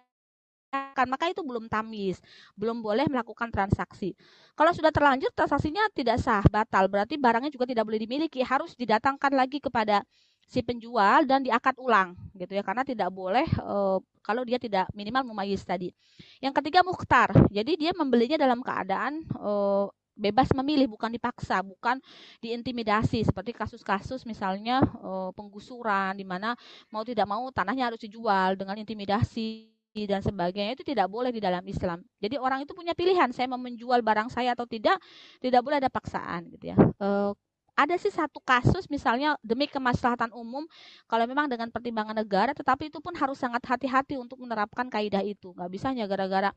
maka itu belum tamis, belum boleh melakukan transaksi. Kalau sudah terlanjur transaksinya tidak sah, batal, berarti barangnya juga tidak boleh dimiliki, harus didatangkan lagi kepada si penjual dan diakad ulang gitu ya karena tidak boleh e, kalau dia tidak minimal memayis tadi. Yang ketiga mukhtar. Jadi dia membelinya dalam keadaan e, bebas memilih bukan dipaksa bukan diintimidasi seperti kasus-kasus misalnya e, penggusuran di mana mau tidak mau tanahnya harus dijual dengan intimidasi dan sebagainya itu tidak boleh di dalam Islam. Jadi orang itu punya pilihan, saya mau menjual barang saya atau tidak, tidak boleh ada paksaan gitu ya. E, ada sih satu kasus misalnya demi kemaslahatan umum kalau memang dengan pertimbangan negara tetapi itu pun harus sangat hati-hati untuk menerapkan kaidah itu nggak bisa hanya gara-gara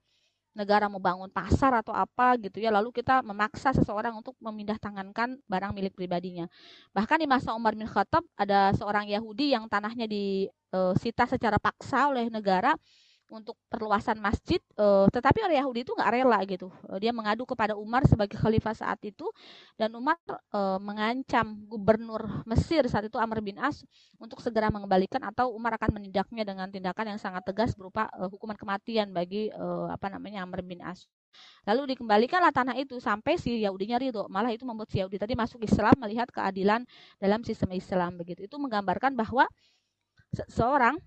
negara mau bangun pasar atau apa gitu ya lalu kita memaksa seseorang untuk memindah tangankan barang milik pribadinya bahkan di masa Umar bin Khattab ada seorang Yahudi yang tanahnya disita e, secara paksa oleh negara untuk perluasan masjid, uh, tetapi orang Yahudi itu nggak rela gitu. Uh, dia mengadu kepada Umar sebagai khalifah saat itu, dan Umar uh, mengancam gubernur Mesir saat itu Amr bin As untuk segera mengembalikan atau Umar akan menindaknya dengan tindakan yang sangat tegas berupa uh, hukuman kematian bagi uh, apa namanya Amr bin As. Lalu dikembalikanlah tanah itu sampai si Yahudinya ridho. Malah itu membuat si Yahudi tadi masuk Islam melihat keadilan dalam sistem Islam begitu. Itu menggambarkan bahwa seorang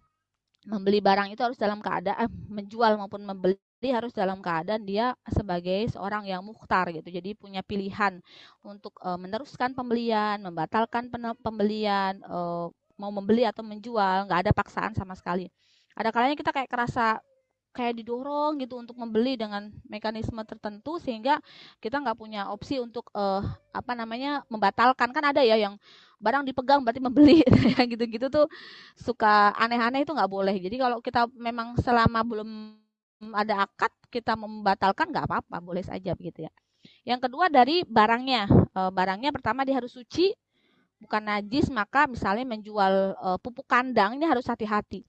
membeli barang itu harus dalam keadaan eh, menjual maupun membeli harus dalam keadaan dia sebagai seorang yang mukhtar gitu. Jadi punya pilihan untuk e, meneruskan pembelian, membatalkan pembelian, e, mau membeli atau menjual, nggak ada paksaan sama sekali. Ada kalanya kita kayak kerasa kayak didorong gitu untuk membeli dengan mekanisme tertentu sehingga kita nggak punya opsi untuk apa namanya membatalkan kan ada ya yang barang dipegang berarti membeli yang gitu-gitu tuh suka aneh-aneh itu nggak boleh. Jadi kalau kita memang selama belum ada akad kita membatalkan nggak apa-apa boleh saja begitu ya. Yang kedua dari barangnya. Uh, barangnya pertama dia harus suci bukan najis maka misalnya menjual uh, pupuk kandang ini harus hati-hati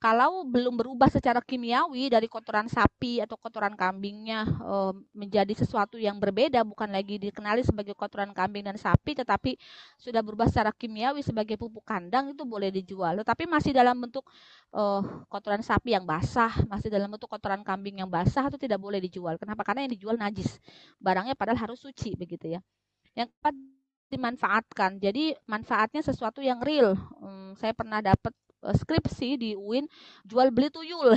kalau belum berubah secara kimiawi dari kotoran sapi atau kotoran kambingnya e, menjadi sesuatu yang berbeda bukan lagi dikenali sebagai kotoran kambing dan sapi tetapi sudah berubah secara kimiawi sebagai pupuk kandang itu boleh dijual. Tetapi masih dalam bentuk e, kotoran sapi yang basah masih dalam bentuk kotoran kambing yang basah itu tidak boleh dijual. Kenapa? Karena yang dijual najis. Barangnya padahal harus suci begitu ya. Yang keempat dimanfaatkan. Jadi manfaatnya sesuatu yang real. Hmm, saya pernah dapat skripsi di UIN jual beli tuyul.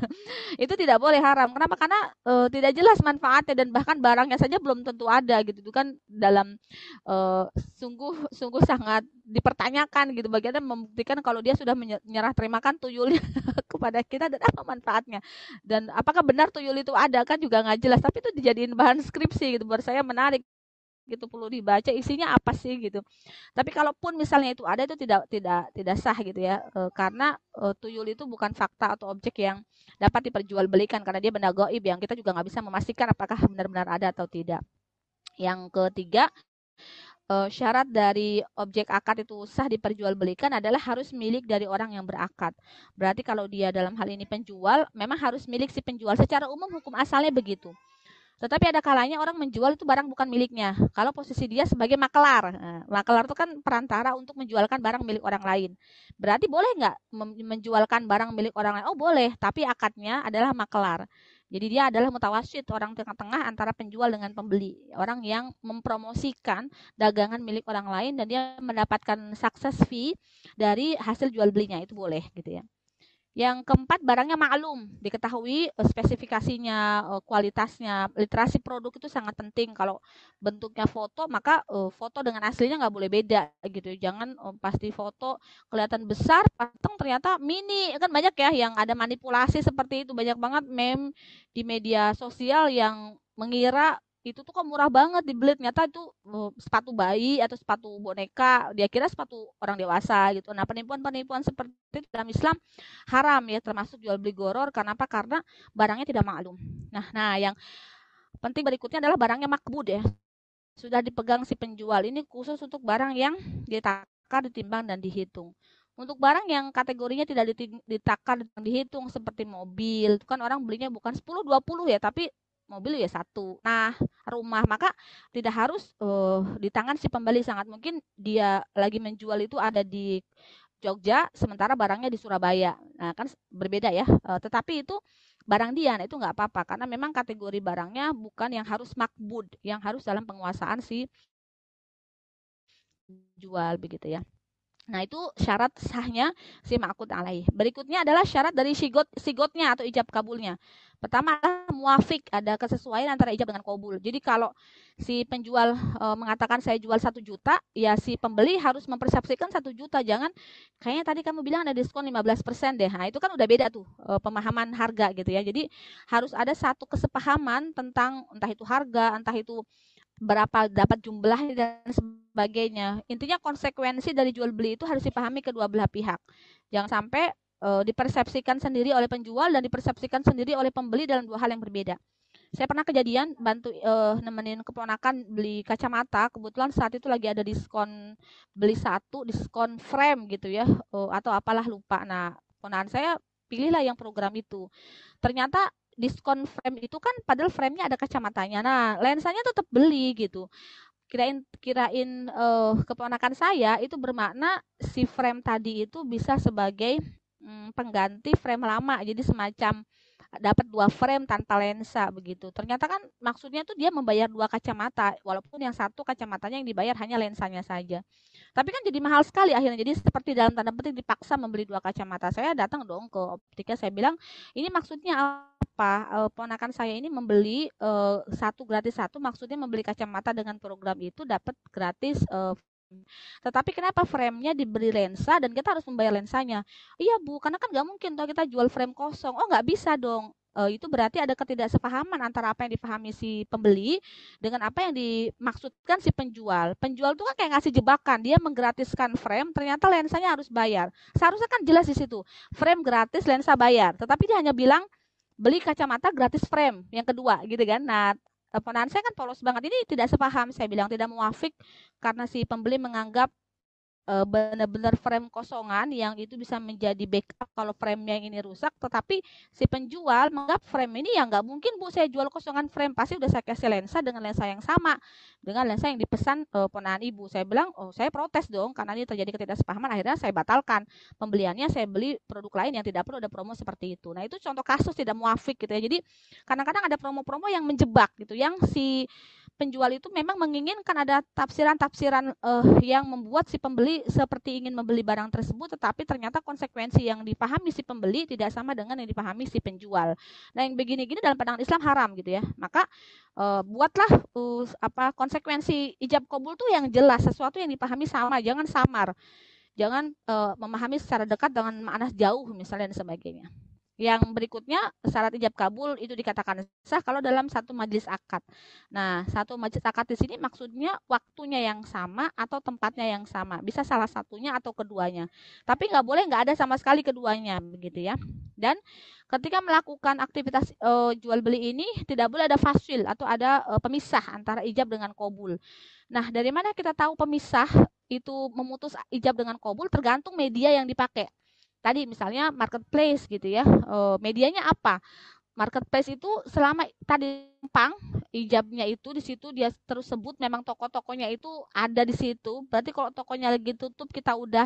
Itu tidak boleh haram. Kenapa? Karena e, tidak jelas manfaatnya dan bahkan barangnya saja belum tentu ada gitu. Itu kan dalam e, sungguh sungguh sangat dipertanyakan gitu. Bagaimana membuktikan kalau dia sudah menyerah terimakan tuyulnya kepada kita dan apa manfaatnya? Dan apakah benar tuyul itu ada? Kan juga nggak jelas. Tapi itu dijadiin bahan skripsi gitu. Buat saya menarik gitu perlu dibaca isinya apa sih gitu tapi kalaupun misalnya itu ada itu tidak tidak tidak sah gitu ya e, karena e, tuyul itu bukan fakta atau objek yang dapat diperjualbelikan karena dia benda goib yang kita juga nggak bisa memastikan apakah benar-benar ada atau tidak yang ketiga syarat dari objek akad itu sah diperjualbelikan adalah harus milik dari orang yang berakad. Berarti kalau dia dalam hal ini penjual, memang harus milik si penjual. Secara umum hukum asalnya begitu. Tetapi ada kalanya orang menjual itu barang bukan miliknya. Kalau posisi dia sebagai makelar, nah, makelar itu kan perantara untuk menjualkan barang milik orang lain. Berarti boleh nggak menjualkan barang milik orang lain? Oh boleh, tapi akadnya adalah makelar. Jadi dia adalah mutawasid, orang tengah-tengah antara penjual dengan pembeli. Orang yang mempromosikan dagangan milik orang lain dan dia mendapatkan sukses fee dari hasil jual belinya. Itu boleh gitu ya. Yang keempat, barangnya maklum, diketahui eh, spesifikasinya, eh, kualitasnya, literasi produk itu sangat penting. Kalau bentuknya foto, maka eh, foto dengan aslinya nggak boleh beda gitu. Jangan pasti foto kelihatan besar, pateng ternyata mini. Kan banyak ya yang ada manipulasi seperti itu. Banyak banget meme di media sosial yang mengira itu tuh kok murah banget dibeli. Ternyata itu uh, sepatu bayi atau sepatu boneka. Dia kira sepatu orang dewasa gitu. Nah penipuan-penipuan seperti itu dalam Islam haram ya termasuk jual beli goror. Karena apa? Karena barangnya tidak maklum. Nah nah yang penting berikutnya adalah barangnya makbud ya. Sudah dipegang si penjual. Ini khusus untuk barang yang ditakar ditimbang dan dihitung. Untuk barang yang kategorinya tidak ditakar dan dihitung seperti mobil, itu kan orang belinya bukan 10 20 ya, tapi mobil ya satu. Nah, rumah maka tidak harus uh, di tangan si pembeli sangat mungkin dia lagi menjual itu ada di Jogja sementara barangnya di Surabaya. Nah, kan berbeda ya. Uh, tetapi itu barang dia nah itu nggak apa-apa karena memang kategori barangnya bukan yang harus makbud, yang harus dalam penguasaan si jual begitu ya. Nah, itu syarat sahnya si makut alaih. Berikutnya adalah syarat dari sigot sigotnya atau ijab kabulnya. Pertama adalah muafik, ada kesesuaian antara ijab dengan kabul. Jadi kalau si penjual e, mengatakan saya jual satu juta, ya si pembeli harus mempersepsikan satu juta. Jangan kayaknya tadi kamu bilang ada diskon 15% deh. Nah, itu kan udah beda tuh e, pemahaman harga gitu ya. Jadi harus ada satu kesepahaman tentang entah itu harga, entah itu berapa dapat jumlahnya dan sebagainya. Intinya konsekuensi dari jual beli itu harus dipahami kedua belah pihak. Jangan sampai e, dipersepsikan sendiri oleh penjual dan dipersepsikan sendiri oleh pembeli dalam dua hal yang berbeda. Saya pernah kejadian bantu e, nemenin keponakan beli kacamata. Kebetulan saat itu lagi ada diskon beli satu, diskon frame gitu ya, e, atau apalah lupa. Nah, keponakan saya pilihlah yang program itu. Ternyata diskon frame itu kan padahal frame-nya ada kacamatanya. Nah, lensanya tetap beli gitu. Kirain kirain uh, keponakan saya itu bermakna si frame tadi itu bisa sebagai hmm, pengganti frame lama. Jadi semacam dapat dua frame tanpa lensa begitu. Ternyata kan maksudnya tuh dia membayar dua kacamata, walaupun yang satu kacamatanya yang dibayar hanya lensanya saja. Tapi kan jadi mahal sekali akhirnya. Jadi seperti dalam tanda petik dipaksa membeli dua kacamata. Saya datang dong ke optika, saya bilang, ini maksudnya apa? E, ponakan saya ini membeli e, satu gratis satu, maksudnya membeli kacamata dengan program itu dapat gratis e, tetapi kenapa frame-nya diberi lensa dan kita harus membayar lensanya? Iya Bu, karena kan nggak mungkin toh kita jual frame kosong. Oh nggak bisa dong. E, itu berarti ada ketidaksepahaman antara apa yang dipahami si pembeli dengan apa yang dimaksudkan si penjual. Penjual itu kan kayak ngasih jebakan, dia menggratiskan frame, ternyata lensanya harus bayar. Seharusnya kan jelas di situ, frame gratis, lensa bayar. Tetapi dia hanya bilang beli kacamata gratis frame yang kedua gitu kan. Nah, ponakan saya kan polos banget. Ini tidak sepaham saya bilang. Tidak muafik karena si pembeli menganggap uh, benar-benar frame kosongan yang itu bisa menjadi backup kalau frame yang ini rusak tetapi si penjual menganggap frame ini ya nggak mungkin bu. Saya jual kosongan frame pasti udah saya kasih lensa dengan lensa yang sama dengan lensa yang dipesan uh, ponakan ibu. Saya bilang oh saya protes dong karena ini terjadi ketidaksepahaman. Akhirnya saya batalkan. Pembeliannya saya beli produk lain yang tidak perlu ada promo seperti itu. Nah itu contoh kasus tidak muafik gitu ya. Jadi kadang-kadang ada promo-promo yang menjebak gitu yang si penjual itu memang menginginkan ada tafsiran-tafsiran uh, yang membuat si pembeli seperti ingin membeli barang tersebut tetapi ternyata konsekuensi yang dipahami si pembeli tidak sama dengan yang dipahami si penjual. Nah, yang begini-gini dalam pandangan Islam haram gitu ya. Maka uh, buatlah uh, apa konsekuensi ijab kabul tuh yang jelas, sesuatu yang dipahami sama, jangan samar. Jangan uh, memahami secara dekat dengan makna jauh misalnya dan sebagainya. Yang berikutnya syarat ijab kabul itu dikatakan sah kalau dalam satu majelis akad. Nah, satu majelis akad di sini maksudnya waktunya yang sama atau tempatnya yang sama. Bisa salah satunya atau keduanya. Tapi nggak boleh nggak ada sama sekali keduanya begitu ya. Dan ketika melakukan aktivitas uh, jual beli ini tidak boleh ada fasil atau ada uh, pemisah antara ijab dengan kabul. Nah, dari mana kita tahu pemisah itu memutus ijab dengan kabul tergantung media yang dipakai tadi misalnya marketplace gitu ya uh, medianya apa? Marketplace itu selama tadi pang ijabnya itu di situ dia terus sebut memang toko-tokonya itu ada di situ. Berarti kalau tokonya lagi tutup kita udah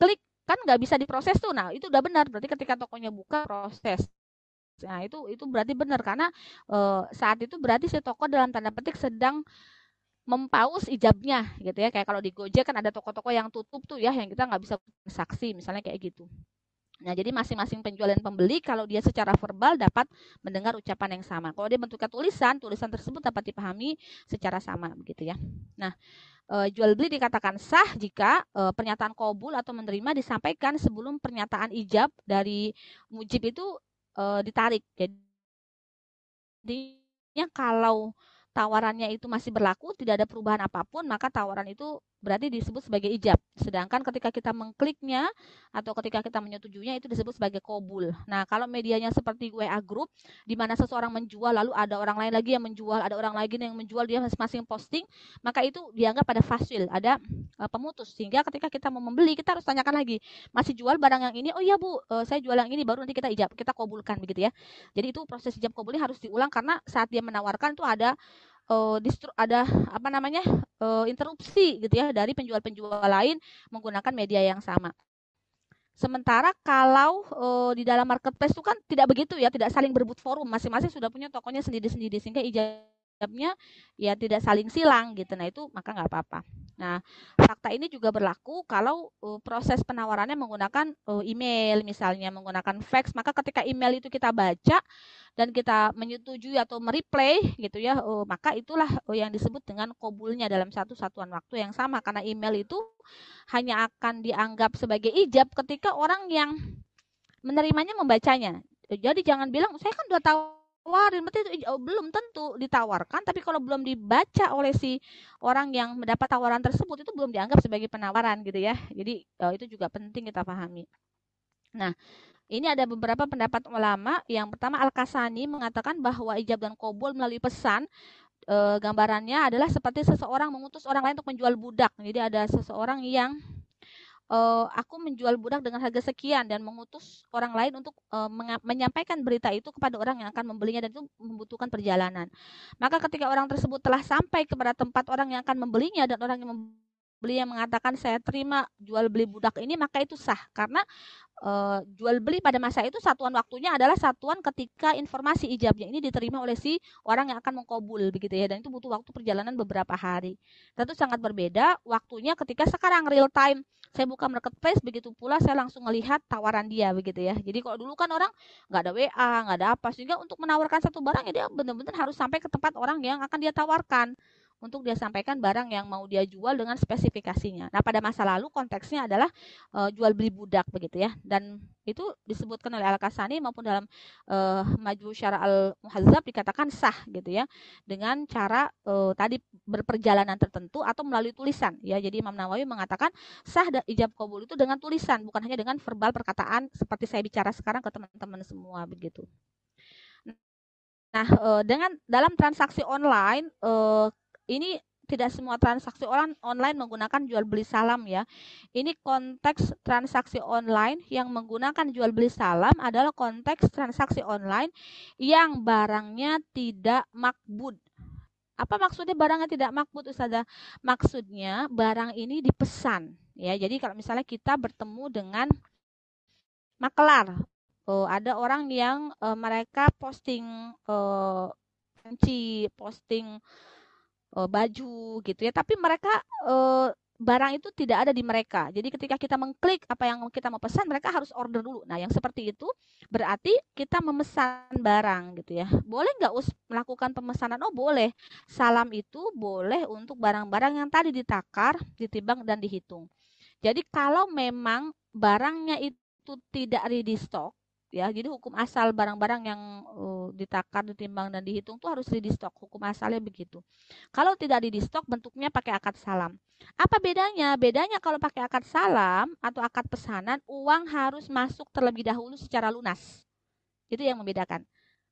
klik kan nggak bisa diproses tuh. Nah itu udah benar. Berarti ketika tokonya buka proses. Nah itu itu berarti benar. Karena e, saat itu berarti si toko dalam tanda petik sedang mempaus ijabnya gitu ya kayak kalau di Gojek kan ada toko-toko yang tutup tuh ya yang kita nggak bisa saksi misalnya kayak gitu Nah, jadi masing-masing penjual dan pembeli kalau dia secara verbal dapat mendengar ucapan yang sama. Kalau dia bentuknya tulisan, tulisan tersebut dapat dipahami secara sama begitu ya. Nah, e, jual beli dikatakan sah jika e, pernyataan kabul atau menerima disampaikan sebelum pernyataan ijab dari mujib itu e, ditarik. Jadi kalau tawarannya itu masih berlaku, tidak ada perubahan apa pun, maka tawaran itu berarti disebut sebagai ijab. Sedangkan ketika kita mengkliknya atau ketika kita menyetujuinya itu disebut sebagai kobul. Nah, kalau medianya seperti WA Group, di mana seseorang menjual, lalu ada orang lain lagi yang menjual, ada orang lagi yang menjual, dia masing-masing posting, maka itu dianggap pada fasil, ada uh, pemutus. Sehingga ketika kita mau membeli, kita harus tanyakan lagi, masih jual barang yang ini? Oh iya Bu, uh, saya jual yang ini, baru nanti kita ijab, kita kobulkan begitu ya. Jadi itu proses ijab kobulnya harus diulang karena saat dia menawarkan itu ada uh, distru ada apa namanya uh, interupsi gitu ya dari penjual-penjual lain menggunakan media yang sama. Sementara kalau uh, di dalam marketplace itu kan tidak begitu ya, tidak saling berebut forum, masing-masing sudah punya tokonya sendiri-sendiri sehingga ijabnya ya tidak saling silang gitu. Nah itu maka nggak apa-apa. Nah fakta ini juga berlaku kalau uh, proses penawarannya menggunakan uh, email misalnya menggunakan fax, maka ketika email itu kita baca dan kita menyetujui atau mereplay gitu ya, uh, maka itulah uh, yang disebut dengan kobulnya dalam satu satuan waktu yang sama karena email itu hanya akan dianggap sebagai ijab ketika orang yang menerimanya membacanya. Jadi jangan bilang saya kan udah tawarin berarti itu oh, belum tentu ditawarkan tapi kalau belum dibaca oleh si orang yang mendapat tawaran tersebut itu belum dianggap sebagai penawaran gitu ya jadi uh, itu juga penting kita pahami nah ini ada beberapa pendapat ulama. Yang pertama Al-Kasani mengatakan bahwa ijab dan kobul melalui pesan e, gambarannya adalah seperti seseorang mengutus orang lain untuk menjual budak. Jadi ada seseorang yang e, aku menjual budak dengan harga sekian dan mengutus orang lain untuk e, menyampaikan berita itu kepada orang yang akan membelinya dan itu membutuhkan perjalanan. Maka ketika orang tersebut telah sampai kepada tempat orang yang akan membelinya dan orang yang membeli yang mengatakan saya terima jual beli budak ini maka itu sah. Karena uh, jual beli pada masa itu satuan waktunya adalah satuan ketika informasi ijabnya ini diterima oleh si orang yang akan mengkobul begitu ya. Dan itu butuh waktu perjalanan beberapa hari. Tentu sangat berbeda waktunya ketika sekarang real time. Saya buka marketplace begitu pula saya langsung melihat tawaran dia begitu ya. Jadi kalau dulu kan orang nggak ada WA, nggak ada apa. Sehingga untuk menawarkan satu barang ya dia benar-benar harus sampai ke tempat orang yang akan dia tawarkan untuk dia sampaikan barang yang mau dia jual dengan spesifikasinya. Nah, pada masa lalu konteksnya adalah uh, jual beli budak begitu ya. Dan itu disebutkan oleh Al-Kasani maupun dalam uh, Maju Syara Al-Muhazzab dikatakan sah gitu ya dengan cara uh, tadi berperjalanan tertentu atau melalui tulisan ya. Jadi Imam Nawawi mengatakan sah dan ijab kabul itu dengan tulisan bukan hanya dengan verbal perkataan seperti saya bicara sekarang ke teman-teman semua begitu. Nah, dengan dalam transaksi online ini tidak semua transaksi orang online menggunakan jual beli salam ya. Ini konteks transaksi online yang menggunakan jual beli salam adalah konteks transaksi online yang barangnya tidak makbud. Apa maksudnya barangnya tidak makbud Ustazah? Maksudnya barang ini dipesan ya. Jadi kalau misalnya kita bertemu dengan makelar, oh, ada orang yang uh, mereka posting uh, posting uh, baju gitu ya tapi mereka uh, barang itu tidak ada di mereka. Jadi ketika kita mengklik apa yang kita mau pesan, mereka harus order dulu. Nah, yang seperti itu berarti kita memesan barang gitu ya. Boleh nggak us melakukan pemesanan? Oh boleh. Salam itu boleh untuk barang-barang yang tadi ditakar, ditimbang dan dihitung. Jadi kalau memang barangnya itu tidak ready stock, ya. Jadi hukum asal barang-barang yang uh, ditakar, ditimbang dan dihitung tuh harus ready stock. Hukum asalnya begitu. Kalau tidak ready stock bentuknya pakai akad salam. Apa bedanya? Bedanya kalau pakai akad salam atau akad pesanan, uang harus masuk terlebih dahulu secara lunas. Itu yang membedakan.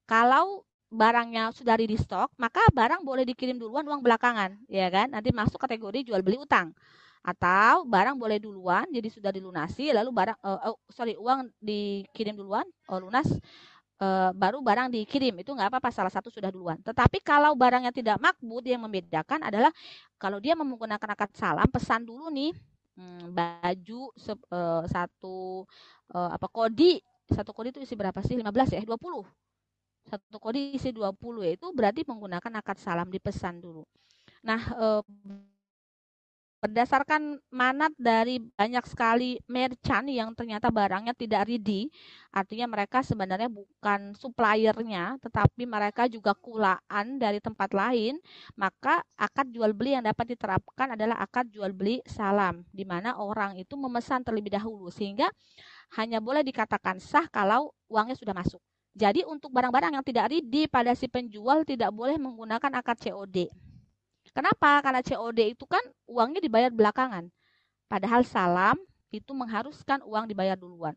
Kalau barangnya sudah ready stock, maka barang boleh dikirim duluan uang belakangan, ya kan? Nanti masuk kategori jual beli utang atau barang boleh duluan jadi sudah dilunasi lalu barang uh, oh, sorry uang dikirim duluan oh, lunas uh, baru barang dikirim. Itu nggak apa-apa salah satu sudah duluan. Tetapi kalau barangnya tidak makbud yang membedakan adalah kalau dia menggunakan akad salam pesan dulu nih hmm, baju se, uh, satu uh, apa kodi. Satu kodi itu isi berapa sih? 15 ya? 20 satu kodi isi 20 ya itu berarti menggunakan akad salam dipesan dulu. Nah uh, berdasarkan manat dari banyak sekali merchant yang ternyata barangnya tidak ready, artinya mereka sebenarnya bukan suppliernya, tetapi mereka juga kulaan dari tempat lain, maka akad jual beli yang dapat diterapkan adalah akad jual beli salam, di mana orang itu memesan terlebih dahulu, sehingga hanya boleh dikatakan sah kalau uangnya sudah masuk. Jadi untuk barang-barang yang tidak ready pada si penjual tidak boleh menggunakan akad COD. Kenapa? Karena COD itu kan uangnya dibayar belakangan. Padahal salam itu mengharuskan uang dibayar duluan.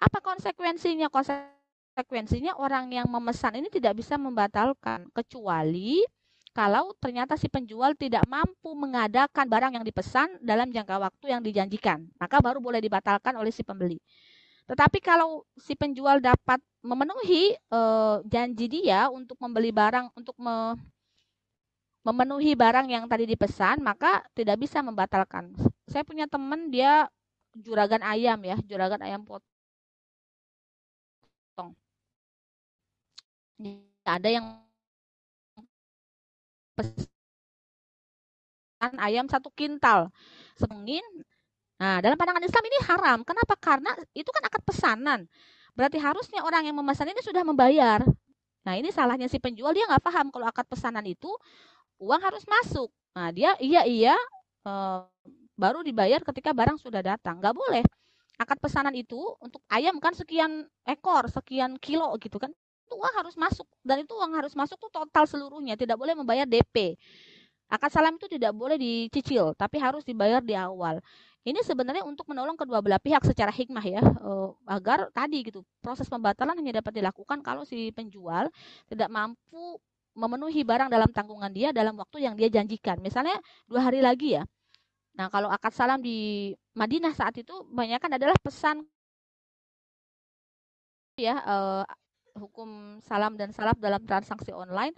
Apa konsekuensinya? Konsekuensinya orang yang memesan ini tidak bisa membatalkan kecuali kalau ternyata si penjual tidak mampu mengadakan barang yang dipesan dalam jangka waktu yang dijanjikan, maka baru boleh dibatalkan oleh si pembeli. Tetapi kalau si penjual dapat memenuhi e, janji dia untuk membeli barang untuk me, memenuhi barang yang tadi dipesan, maka tidak bisa membatalkan. Saya punya teman dia juragan ayam ya, juragan ayam potong. Ada yang pesan ayam satu kintal, semungin. Nah, dalam pandangan Islam ini haram. Kenapa? Karena itu kan akad pesanan. Berarti harusnya orang yang memesan ini sudah membayar. Nah, ini salahnya si penjual dia nggak paham kalau akad pesanan itu uang harus masuk. Nah, dia iya iya e, baru dibayar ketika barang sudah datang. Nggak boleh. Akad pesanan itu untuk ayam kan sekian ekor, sekian kilo gitu kan. Itu uang harus masuk dan itu uang harus masuk tuh total seluruhnya, tidak boleh membayar DP. Akad salam itu tidak boleh dicicil, tapi harus dibayar di awal. Ini sebenarnya untuk menolong kedua belah pihak secara hikmah ya, agar tadi gitu proses pembatalan hanya dapat dilakukan kalau si penjual tidak mampu memenuhi barang dalam tanggungan dia dalam waktu yang dia janjikan. Misalnya dua hari lagi ya. Nah kalau akad salam di Madinah saat itu kan adalah pesan ya uh, hukum salam dan salaf dalam transaksi online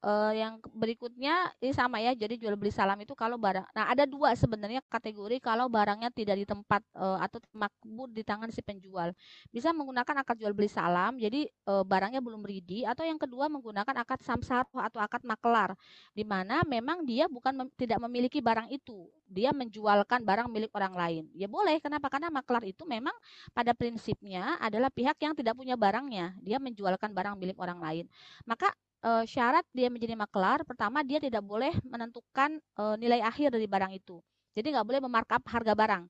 Uh, yang berikutnya ini sama ya, jadi jual beli salam itu kalau barang. Nah ada dua sebenarnya kategori kalau barangnya tidak di tempat uh, atau makbul di tangan si penjual. Bisa menggunakan akad jual beli salam, jadi uh, barangnya belum ready. Atau yang kedua menggunakan akad samsar atau akad maklar, di mana memang dia bukan mem tidak memiliki barang itu, dia menjualkan barang milik orang lain. Ya boleh, kenapa? Karena maklar itu memang pada prinsipnya adalah pihak yang tidak punya barangnya, dia menjualkan barang milik orang lain. Maka uh, syarat dia menjadi maklar, pertama dia tidak boleh menentukan uh, nilai akhir dari barang itu. Jadi nggak boleh memarkup harga barang.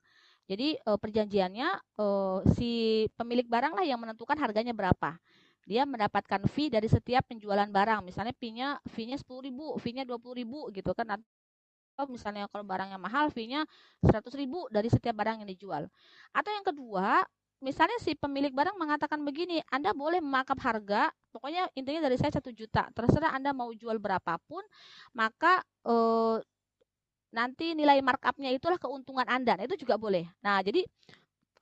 Jadi uh, perjanjiannya uh, si pemilik barang lah yang menentukan harganya berapa. Dia mendapatkan fee dari setiap penjualan barang. Misalnya fee-nya fee-nya 10.000, fee-nya 20.000 gitu kan. Atau misalnya kalau barangnya mahal fee-nya 100.000 dari setiap barang yang dijual. Atau yang kedua, misalnya si pemilik barang mengatakan begini, Anda boleh memakap harga, pokoknya intinya dari saya satu juta, terserah Anda mau jual berapapun, maka eh, nanti nilai markupnya itulah keuntungan Anda. Nah, itu juga boleh. Nah, jadi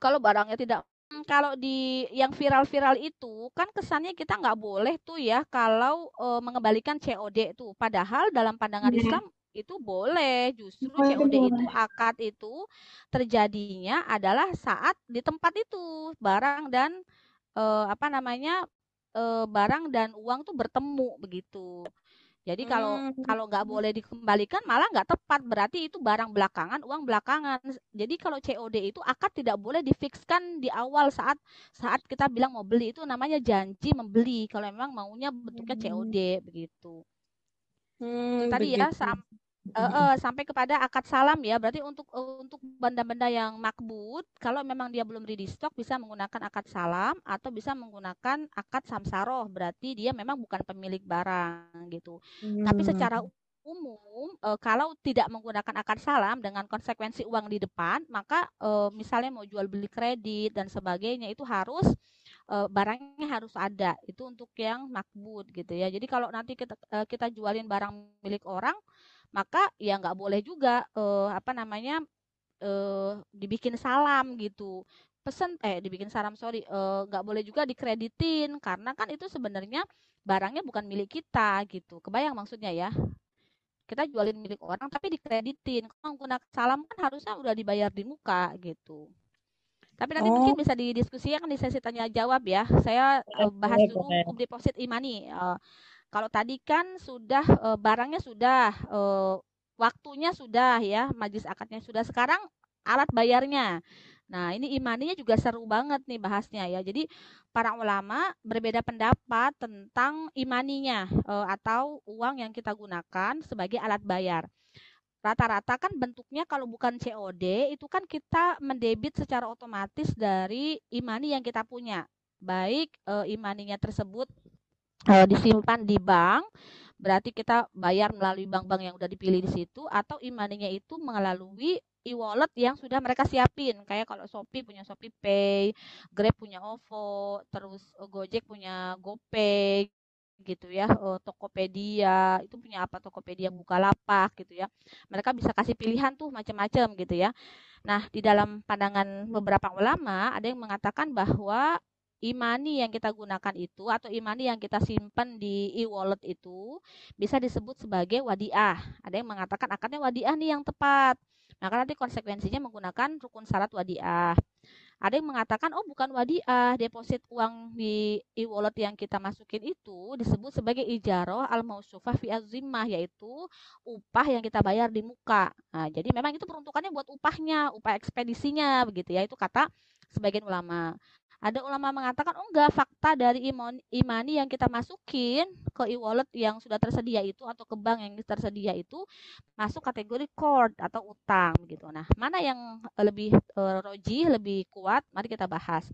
kalau barangnya tidak hmm, kalau di yang viral-viral itu kan kesannya kita nggak boleh tuh ya kalau e, mengembalikan COD itu. Padahal dalam pandangan yeah. Islam itu boleh. Justru boleh, COD boleh. itu akad itu terjadinya adalah saat di tempat itu. Barang dan e, apa namanya e, barang dan uang tuh bertemu begitu. Jadi kalau hmm. kalau nggak boleh dikembalikan malah nggak tepat. Berarti itu barang belakangan uang belakangan. Jadi kalau COD itu akad tidak boleh difikskan di awal saat saat kita bilang mau beli. Itu namanya janji membeli. Kalau memang maunya bentuknya COD begitu. Hmm, tadi ya, begitu. ya sam uh, uh, sampai kepada akad salam ya. Berarti untuk uh, untuk benda-benda yang makbut, kalau memang dia belum ready stock bisa menggunakan akad salam atau bisa menggunakan akad samsaroh. Berarti dia memang bukan pemilik barang gitu. Hmm. Tapi secara umum e, kalau tidak menggunakan akad salam dengan konsekuensi uang di depan, maka e, misalnya mau jual beli kredit dan sebagainya itu harus e, barangnya harus ada. Itu untuk yang makbut gitu ya. Jadi kalau nanti kita e, kita jualin barang milik orang, maka ya nggak boleh juga e, apa namanya e, dibikin salam gitu. Pesen eh dibikin salam sorry nggak boleh juga dikreditin. Karena kan itu sebenarnya barangnya bukan milik kita gitu. Kebayang maksudnya ya? Kita jualin milik orang tapi dikreditin. Kalau menggunakan salam kan harusnya udah dibayar di muka gitu. Tapi nanti oh. mungkin bisa didiskusikan di sesi tanya jawab ya. Saya uh, bahas dulu deposit imani. Uh, kalau tadi kan sudah uh, barangnya sudah uh, waktunya sudah ya majlis akadnya sudah sekarang alat bayarnya Nah, ini imaninya juga seru banget nih bahasnya ya. Jadi para ulama berbeda pendapat tentang imaninya e, atau uang yang kita gunakan sebagai alat bayar. Rata-rata kan bentuknya kalau bukan COD itu kan kita mendebit secara otomatis dari imani yang kita punya. Baik e, imaninya tersebut e, disimpan di bank berarti kita bayar melalui bank-bank yang udah dipilih di situ atau imaninya itu melalui e-wallet yang sudah mereka siapin kayak kalau Shopee punya Shopee Pay, Grab punya OVO, terus eh, Gojek punya GoPay gitu ya, uh, Tokopedia itu punya apa Tokopedia Bukalapak gitu ya. Mereka bisa kasih pilihan tuh macam-macam gitu ya. Nah, di dalam pandangan beberapa ulama ada yang mengatakan bahwa imani yang kita gunakan itu atau imani yang kita simpan di e-wallet itu bisa disebut sebagai wadiah. Ada yang mengatakan akadnya wadiah nih yang tepat. Maka nanti konsekuensinya menggunakan rukun syarat wadiah. Ada yang mengatakan, oh bukan wadiah, deposit uang di e-wallet yang kita masukin itu disebut sebagai ijaroh al-mausufah fi azimah, yaitu upah yang kita bayar di muka. Nah, jadi memang itu peruntukannya buat upahnya, upah ekspedisinya, begitu ya, itu kata sebagian ulama. Ada ulama mengatakan, oh enggak, fakta dari imani yang kita masukin ke e-wallet yang sudah tersedia itu atau ke bank yang tersedia itu masuk kategori cord atau utang gitu. Nah, mana yang lebih uh, roji, lebih kuat? Mari kita bahas.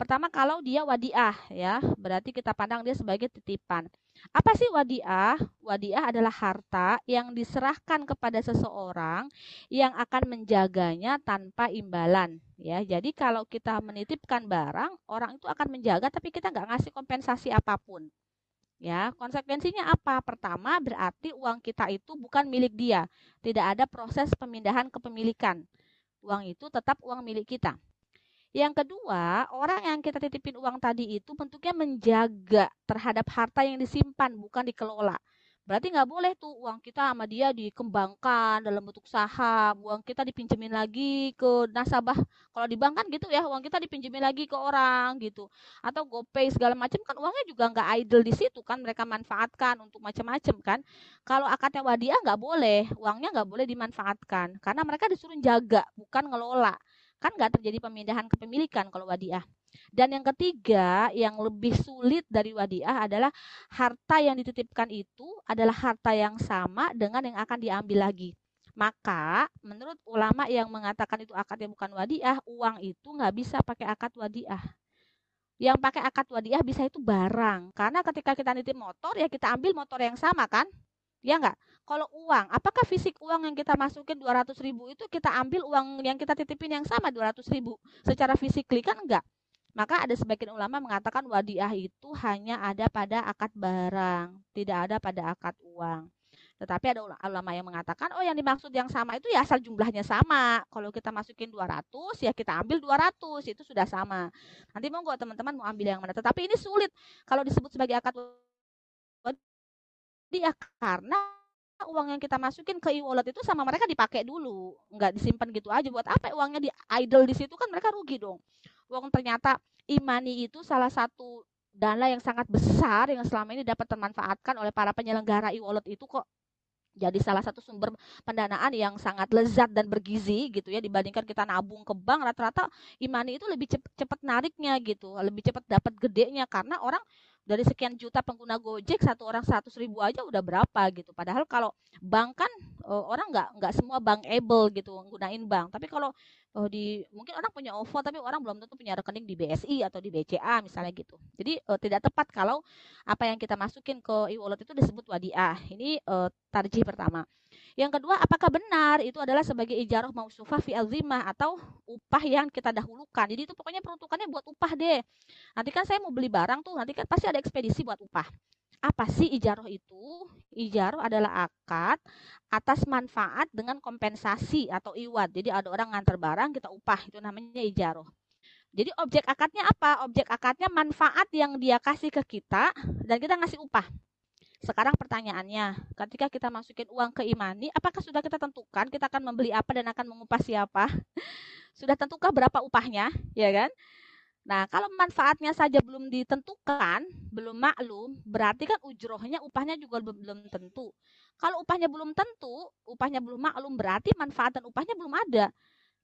Pertama, kalau dia wadiah ya, berarti kita pandang dia sebagai titipan. Apa sih wadiah? Wadiah adalah harta yang diserahkan kepada seseorang yang akan menjaganya tanpa imbalan. Ya, jadi kalau kita menitipkan barang, orang itu akan menjaga, tapi kita nggak ngasih kompensasi apa pun. Ya, konsekuensinya apa? Pertama, berarti uang kita itu bukan milik dia. Tidak ada proses pemindahan kepemilikan. Uang itu tetap uang milik kita. Yang kedua, orang yang kita titipin uang tadi itu bentuknya menjaga terhadap harta yang disimpan, bukan dikelola. Berarti nggak boleh tuh uang kita sama dia dikembangkan dalam bentuk saham, uang kita dipinjemin lagi ke nasabah. Kalau di bank kan gitu ya, uang kita dipinjemin lagi ke orang gitu. Atau GoPay segala macam kan uangnya juga nggak idle di situ kan, mereka manfaatkan untuk macam-macam kan. Kalau akadnya wadiah nggak boleh, uangnya nggak boleh dimanfaatkan karena mereka disuruh jaga, bukan ngelola kan nggak terjadi pemindahan kepemilikan kalau wadiah. Dan yang ketiga, yang lebih sulit dari wadiah adalah harta yang dititipkan itu adalah harta yang sama dengan yang akan diambil lagi. Maka menurut ulama yang mengatakan itu akad yang bukan wadiah, uang itu nggak bisa pakai akad wadiah. Yang pakai akad wadiah bisa itu barang. Karena ketika kita nitip motor ya kita ambil motor yang sama kan? Ya enggak? Kalau uang, apakah fisik uang yang kita masukin 200 ribu itu kita ambil uang yang kita titipin yang sama 200 ribu? Secara fisik kan enggak? Maka ada sebagian ulama mengatakan wadiah itu hanya ada pada akad barang, tidak ada pada akad uang. Tetapi ada ulama yang mengatakan, oh yang dimaksud yang sama itu ya asal jumlahnya sama. Kalau kita masukin 200, ya kita ambil 200, itu sudah sama. Nanti monggo teman-teman mau ambil yang mana. Tetapi ini sulit kalau disebut sebagai akad wadiah karena uang yang kita masukin ke e-wallet itu sama mereka dipakai dulu, nggak disimpan gitu aja. Buat apa uangnya di idle di situ kan mereka rugi dong. Uang ternyata imani itu salah satu dana yang sangat besar yang selama ini dapat termanfaatkan oleh para penyelenggara e-wallet itu kok jadi salah satu sumber pendanaan yang sangat lezat dan bergizi gitu ya dibandingkan kita nabung ke bank rata-rata imani itu lebih cepat, cepat nariknya gitu lebih cepat dapat gedenya karena orang dari sekian juta pengguna Gojek satu orang 100 ribu aja udah berapa gitu. Padahal kalau bank kan uh, orang nggak nggak semua bank able gitu nggunain bank. Tapi kalau uh, di mungkin orang punya OVO tapi orang belum tentu punya rekening di BSI atau di BCA misalnya gitu. Jadi uh, tidak tepat kalau apa yang kita masukin ke e-wallet itu disebut wadiah. Ini uh, tarjih pertama. Yang kedua, apakah benar itu adalah sebagai ijarah mausufah fi azimah atau upah yang kita dahulukan. Jadi itu pokoknya peruntukannya buat upah deh. Nanti kan saya mau beli barang tuh, nanti kan pasti ada ekspedisi buat upah. Apa sih ijaroh itu? Ijaroh adalah akad atas manfaat dengan kompensasi atau iwat. Jadi ada orang ngantar barang, kita upah. Itu namanya ijaroh. Jadi objek akadnya apa? Objek akadnya manfaat yang dia kasih ke kita dan kita ngasih upah. Sekarang pertanyaannya, ketika kita masukin uang ke imani, apakah sudah kita tentukan kita akan membeli apa dan akan mengupah siapa? Sudah tentukah berapa upahnya, ya kan? Nah, kalau manfaatnya saja belum ditentukan, belum maklum, berarti kan ujrohnya, upahnya juga belum tentu. Kalau upahnya belum tentu, upahnya belum maklum, berarti manfaat dan upahnya belum ada.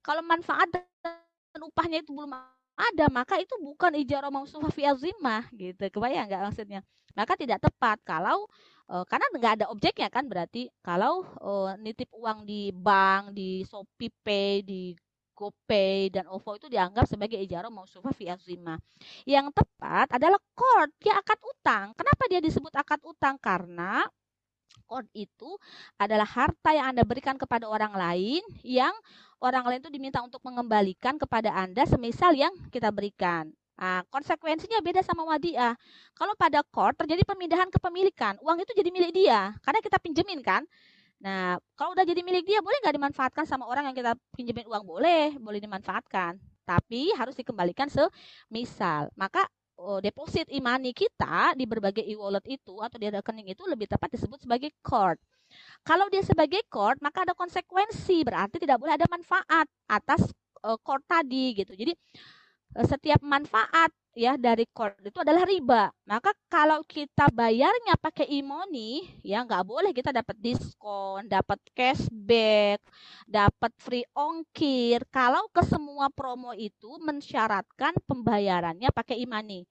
Kalau manfaat dan upahnya itu belum ada, maka itu bukan ijarah mausufah fi azimah gitu. Kebayang nggak maksudnya? maka tidak tepat kalau uh, karena nggak ada objeknya kan berarti kalau uh, nitip uang di bank di Shopee Pay di GoPay dan OVO itu dianggap sebagai ijarah mausufah fi azimah. Yang tepat adalah kord, dia akad utang. Kenapa dia disebut akad utang? Karena kord itu adalah harta yang Anda berikan kepada orang lain yang orang lain itu diminta untuk mengembalikan kepada Anda semisal yang kita berikan. Nah, konsekuensinya beda sama wadiah. Kalau pada court terjadi pemindahan kepemilikan, uang itu jadi milik dia karena kita pinjemin kan. Nah, kalau udah jadi milik dia, boleh nggak dimanfaatkan sama orang yang kita pinjemin uang? Boleh, boleh dimanfaatkan. Tapi harus dikembalikan semisal. Maka oh, deposit imani kita di berbagai e-wallet itu atau di rekening itu lebih tepat disebut sebagai court. Kalau dia sebagai court, maka ada konsekuensi, berarti tidak boleh ada manfaat atas uh, court tadi gitu. Jadi Eh, setiap manfaat ya dari core itu adalah riba. Maka kalau kita bayarnya pakai e-money, ya nggak boleh kita dapat diskon, dapat cashback, dapat free ongkir. Kalau ke semua promo itu mensyaratkan pembayarannya pakai e-money.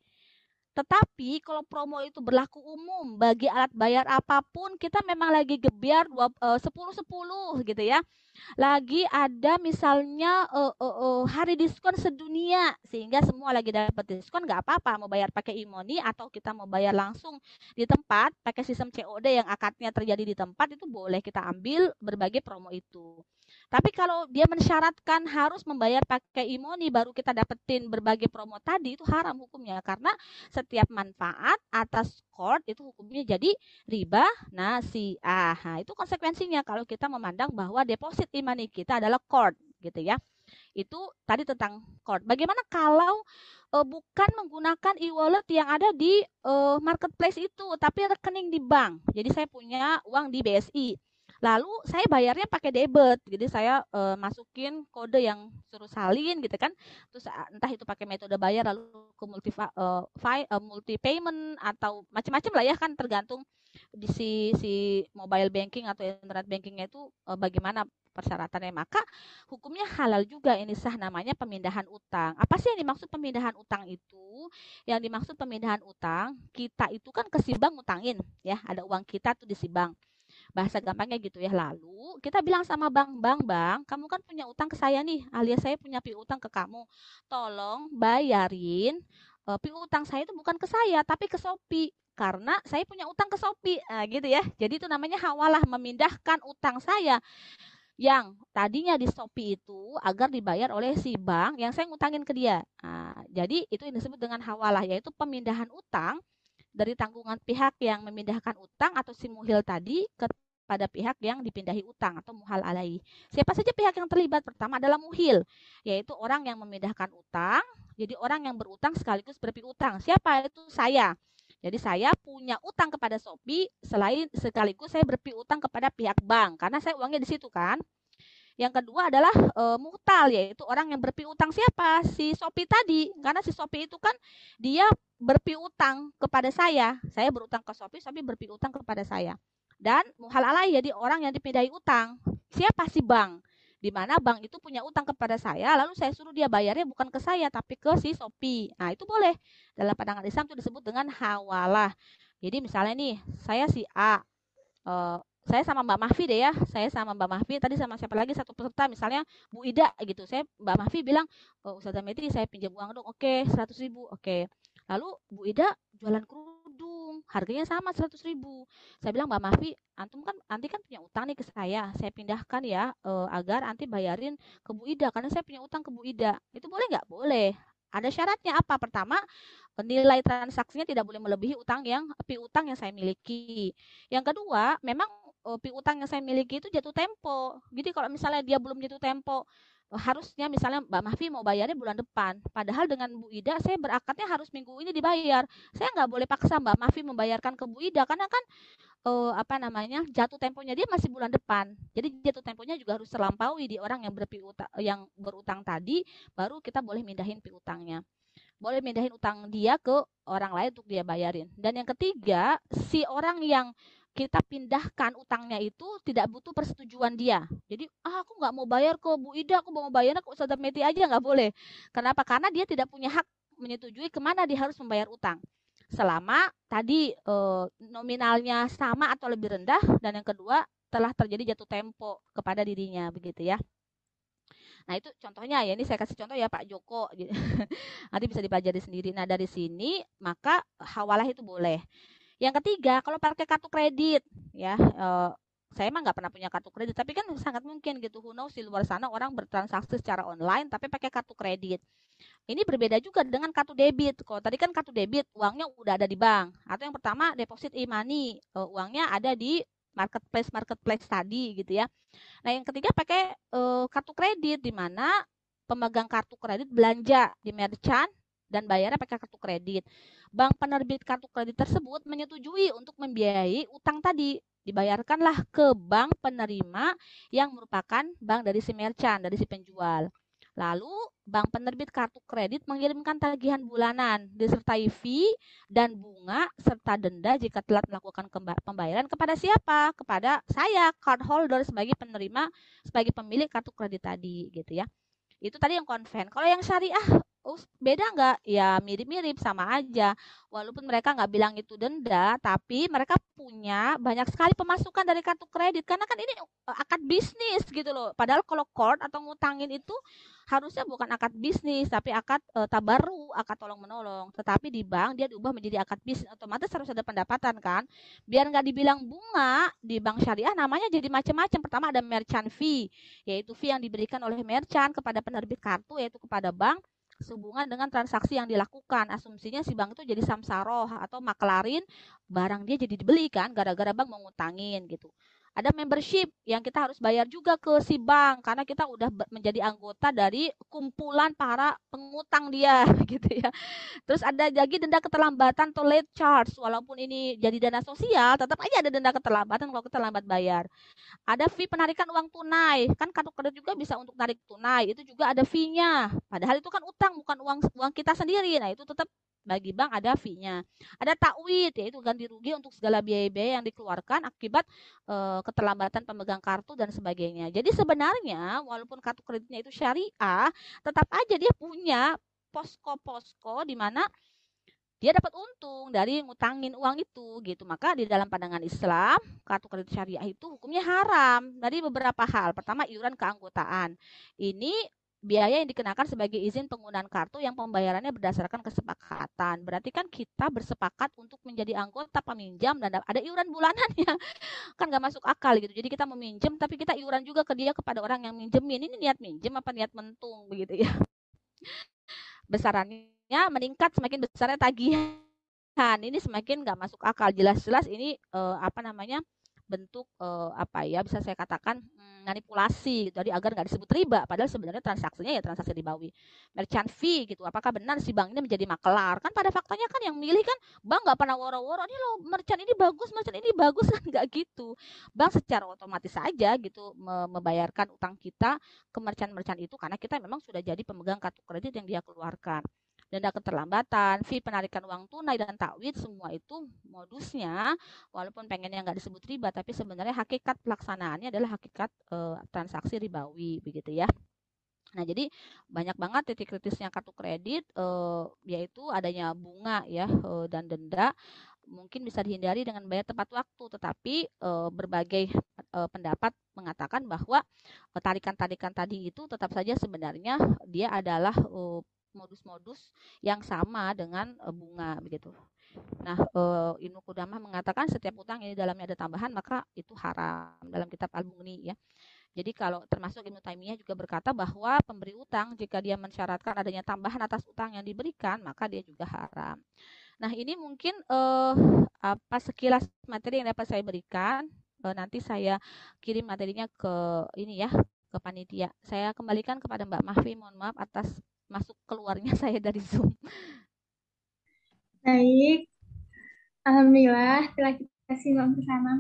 Tetapi kalau promo itu berlaku umum bagi alat bayar apa pun, kita memang lagi gebiar 10-10 gitu ya lagi ada misalnya uh, uh, uh, hari diskon sedunia sehingga semua lagi dapat diskon nggak apa-apa mau bayar pakai imoni atau kita mau bayar langsung di tempat pakai sistem COD yang akadnya terjadi di tempat itu boleh kita ambil berbagai promo itu. Tapi kalau dia mensyaratkan harus membayar pakai imoni baru kita dapetin berbagai promo tadi itu haram hukumnya karena setiap manfaat atas court itu hukumnya jadi riba nasiah. Nah, itu konsekuensinya kalau kita memandang bahwa deposit imani kita adalah court gitu ya. Itu tadi tentang court. Bagaimana kalau uh, bukan menggunakan e-wallet yang ada di uh, marketplace itu tapi rekening di bank. Jadi saya punya uang di BSI Lalu saya bayarnya pakai debit, jadi saya e, masukin kode yang suruh salin gitu kan. Terus entah itu pakai metode bayar lalu ke multi uh, uh, multi payment atau macam-macam lah ya kan tergantung di si si mobile banking atau internet bankingnya itu e, bagaimana persyaratannya maka hukumnya halal juga ini sah namanya pemindahan utang. Apa sih yang dimaksud pemindahan utang itu? Yang dimaksud pemindahan utang kita itu kan ke si bank utangin ya ada uang kita tuh di si bahasa gampangnya gitu ya. Lalu kita bilang sama bang, bang, bang, kamu kan punya utang ke saya nih, alias saya punya piutang ke kamu. Tolong bayarin uh, piutang saya itu bukan ke saya, tapi ke Shopee karena saya punya utang ke Shopee. Nah, gitu ya. Jadi itu namanya hawalah memindahkan utang saya yang tadinya di Shopee itu agar dibayar oleh si bank yang saya ngutangin ke dia. Nah, jadi itu yang disebut dengan hawalah yaitu pemindahan utang dari tanggungan pihak yang memindahkan utang atau si muhil tadi kepada pihak yang dipindahi utang atau muhal alai. Siapa saja pihak yang terlibat? Pertama adalah muhil, yaitu orang yang memindahkan utang. Jadi orang yang berutang sekaligus berpiutang. Siapa itu? Saya. Jadi saya punya utang kepada Shopee selain sekaligus saya berpiutang kepada pihak bank karena saya uangnya di situ kan. Yang kedua adalah e, muhtal yaitu orang yang berpiutang siapa? Si Shopee tadi. Karena si Shopee itu kan dia berpiutang kepada saya. Saya berutang ke Shopee, Shopee berpiutang kepada saya. Dan muhal alai jadi orang yang dipindahi utang. Siapa si bank? Di mana bank itu punya utang kepada saya, lalu saya suruh dia bayarnya bukan ke saya tapi ke si Shopee. Nah, itu boleh. Dalam pandangan Islam itu disebut dengan hawalah. Jadi misalnya nih, saya si A, uh, saya sama Mbak Mahfi deh ya, saya sama Mbak Mahfi tadi sama siapa lagi satu peserta misalnya Bu Ida gitu, saya Mbak Mahfi bilang, oh, Ustazah Metri saya pinjam uang dong, oke 100 ribu, oke. Lalu Bu Ida jualan kerudung, harganya sama 100 ribu. Saya bilang Mbak Mahfi, antum kan nanti kan punya utang nih ke saya, saya pindahkan ya uh, agar nanti bayarin ke Bu Ida karena saya punya utang ke Bu Ida. Itu boleh nggak? Boleh. Ada syaratnya apa? Pertama, nilai transaksinya tidak boleh melebihi utang yang piutang yang saya miliki. Yang kedua, memang uh, piutang yang saya miliki itu jatuh tempo. Jadi kalau misalnya dia belum jatuh tempo, harusnya misalnya Mbak Mahfi mau bayarnya bulan depan. Padahal dengan Bu Ida saya berakatnya harus minggu ini dibayar. Saya nggak boleh paksa Mbak Mahfi membayarkan ke Bu Ida karena kan uh, apa namanya jatuh temponya dia masih bulan depan. Jadi jatuh temponya juga harus terlampaui di orang yang berpiutang yang berutang tadi, baru kita boleh mindahin piutangnya boleh mindahin utang dia ke orang lain untuk dia bayarin. Dan yang ketiga, si orang yang kita pindahkan utangnya itu tidak butuh persetujuan dia. Jadi, ah, aku nggak mau bayar ke Bu Ida, aku mau bayar ke Ustazah Meti aja nggak boleh. Kenapa? Karena dia tidak punya hak menyetujui ke mana dia harus membayar utang. Selama tadi e, nominalnya sama atau lebih rendah, dan yang kedua telah terjadi jatuh tempo kepada dirinya, begitu ya. Nah itu contohnya ya, ini saya kasih contoh ya Pak Joko. Nanti bisa dipelajari sendiri. Nah dari sini maka hawalah itu boleh. Yang ketiga, kalau pakai kartu kredit, ya, uh, saya emang nggak pernah punya kartu kredit, tapi kan sangat mungkin gitu, who knows di luar sana orang bertransaksi secara online tapi pakai kartu kredit. Ini berbeda juga dengan kartu debit. Kalau tadi kan kartu debit, uangnya udah ada di bank. Atau yang pertama deposit e-money, uh, uangnya ada di marketplace marketplace tadi gitu ya. Nah yang ketiga pakai uh, kartu kredit di mana pemegang kartu kredit belanja di merchant dan bayarnya pakai kartu kredit. Bank penerbit kartu kredit tersebut menyetujui untuk membiayai utang tadi. Dibayarkanlah ke bank penerima yang merupakan bank dari si merchant, dari si penjual. Lalu, bank penerbit kartu kredit mengirimkan tagihan bulanan disertai fee dan bunga serta denda jika telat melakukan pembayaran kepada siapa? Kepada saya, cardholder sebagai penerima, sebagai pemilik kartu kredit tadi, gitu ya. Itu tadi yang konven. Kalau yang syariah oh beda nggak? Ya mirip-mirip sama aja. Walaupun mereka nggak bilang itu denda, tapi mereka punya banyak sekali pemasukan dari kartu kredit karena kan ini eh, akad bisnis gitu loh. Padahal kalau court atau ngutangin itu harusnya bukan akad bisnis tapi akad e, tabaru, akad tolong menolong. Tetapi di bank dia diubah menjadi akad bisnis, otomatis harus ada pendapatan kan. Biar nggak dibilang bunga di bank syariah namanya jadi macam-macam. Pertama ada merchant fee, yaitu fee yang diberikan oleh merchant kepada penerbit kartu yaitu kepada bank sehubungan dengan transaksi yang dilakukan. Asumsinya si bank itu jadi samsaroh atau maklarin barang dia jadi dibeli kan gara-gara bank mau ngutangin gitu ada membership yang kita harus bayar juga ke si bank karena kita udah menjadi anggota dari kumpulan para pengutang dia gitu ya. Terus ada lagi denda keterlambatan atau late charge walaupun ini jadi dana sosial tetap aja ada denda keterlambatan kalau kita lambat bayar. Ada fee penarikan uang tunai. Kan kartu kredit juga bisa untuk narik tunai. Itu juga ada fee-nya. Padahal itu kan utang bukan uang uang kita sendiri. Nah, itu tetap bagi bank ada fee-nya. Ada takwid yaitu ganti rugi untuk segala biaya-biaya yang dikeluarkan akibat e, keterlambatan pemegang kartu dan sebagainya. Jadi sebenarnya walaupun kartu kreditnya itu syariah, tetap aja dia punya posko-posko di mana dia dapat untung dari ngutangin uang itu gitu. Maka di dalam pandangan Islam, kartu kredit syariah itu hukumnya haram dari beberapa hal. Pertama, iuran keanggotaan. Ini biaya yang dikenakan sebagai izin penggunaan kartu yang pembayarannya berdasarkan kesepakatan. Berarti kan kita bersepakat untuk menjadi anggota peminjam dan ada iuran bulanannya. Kan nggak masuk akal gitu. Jadi kita meminjam tapi kita iuran juga ke dia kepada orang yang minjemin. Ini niat minjem apa niat mentung begitu ya. Besarannya meningkat semakin besarnya tagihan. Ini semakin nggak masuk akal. Jelas-jelas ini eh, apa namanya? Bentuk uh, apa ya bisa saya katakan hmm, manipulasi gitu jadi agar nggak disebut riba. Padahal sebenarnya transaksinya ya transaksi ribawi. Merchant fee gitu apakah benar si bank ini menjadi makelar? Kan pada faktanya kan yang milih kan bank nggak pernah woro-woro ini loh merchant ini bagus merchant ini bagus. Kan nggak gitu. Bank secara otomatis saja gitu membayarkan utang kita ke merchant-merchant itu karena kita memang sudah jadi pemegang kartu kredit yang dia keluarkan denda keterlambatan, fee penarikan uang tunai dan takwid semua itu modusnya walaupun pengennya nggak disebut riba tapi sebenarnya hakikat pelaksanaannya adalah hakikat e, transaksi ribawi begitu ya. Nah, jadi banyak banget titik kritisnya kartu kredit e, yaitu adanya bunga ya e, dan denda mungkin bisa dihindari dengan bayar tepat waktu, tetapi e, berbagai e, pendapat mengatakan bahwa tarikan-tarikan tadi itu tetap saja sebenarnya dia adalah e, modus-modus yang sama dengan e, bunga begitu. Nah, e, Ibnu mengatakan setiap utang ini dalamnya ada tambahan maka itu haram dalam kitab Al-Mughni ya. Jadi kalau termasuk Ibnu Taimiyah juga berkata bahwa pemberi utang jika dia mensyaratkan adanya tambahan atas utang yang diberikan maka dia juga haram. Nah, ini mungkin uh, apa sekilas materi yang dapat saya berikan. Uh, nanti saya kirim materinya ke ini ya, ke panitia. Saya kembalikan kepada Mbak Mahfi, mohon maaf atas masuk keluarnya saya dari Zoom. Baik. Alhamdulillah telah kita simak bersama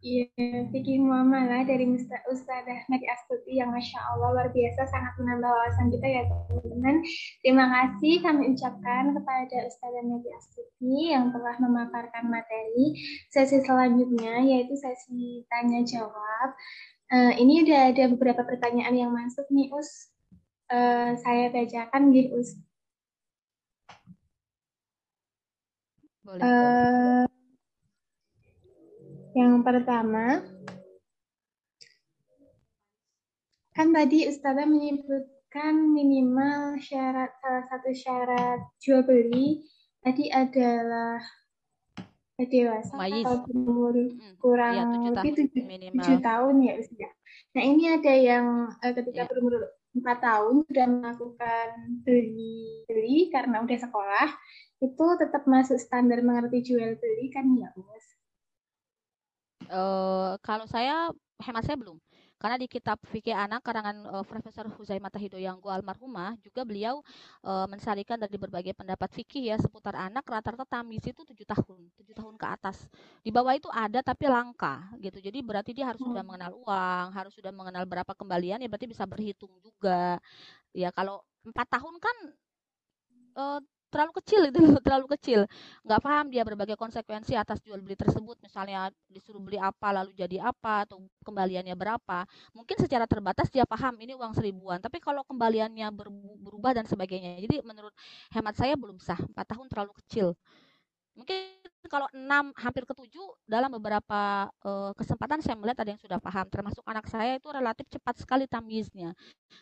Iya, Fikih Muamalah dari Ustaz Ahmad Astuti yang Masya Allah luar biasa sangat menambah wawasan kita ya teman-teman. Terima kasih kami ucapkan kepada Ustaz Ahmad Astuti yang telah memaparkan materi. Sesi selanjutnya yaitu sesi tanya jawab. Uh, ini udah ada beberapa pertanyaan yang masuk nih Us. Uh, saya bacakan gitu Us. Boleh. Uh, yang pertama, kan tadi Ustazah menyebutkan minimal syarat salah satu syarat jual beli tadi adalah dewasa Mayis. atau umur hmm, kurang ya, lebih tujuh tahun ya usia. Nah ini ada yang uh, ketika ya. berumur empat tahun sudah melakukan beli beli karena udah sekolah itu tetap masuk standar mengerti jual beli kan ya Mas? Uh, kalau saya hemat saya belum. Karena di kitab fikih anak karangan uh, Profesor Huzaimah Hidoyanggo almarhumah juga beliau uh, mensarikan dari berbagai pendapat fikih ya seputar anak rata-rata tamis itu tujuh tahun, tujuh tahun ke atas. Di bawah itu ada tapi langka gitu. Jadi berarti dia harus hmm. sudah mengenal uang, harus sudah mengenal berapa kembalian ya berarti bisa berhitung juga. Ya kalau empat tahun kan uh, terlalu kecil itu terlalu kecil. Nggak paham dia berbagai konsekuensi atas jual beli tersebut. Misalnya disuruh beli apa lalu jadi apa atau kembaliannya berapa. Mungkin secara terbatas dia paham ini uang seribuan. Tapi kalau kembaliannya berubah dan sebagainya. Jadi menurut hemat saya belum sah. Empat tahun terlalu kecil. Mungkin kalau enam hampir ke tujuh dalam beberapa uh, kesempatan saya melihat ada yang sudah paham. Termasuk anak saya itu relatif cepat sekali tamiznya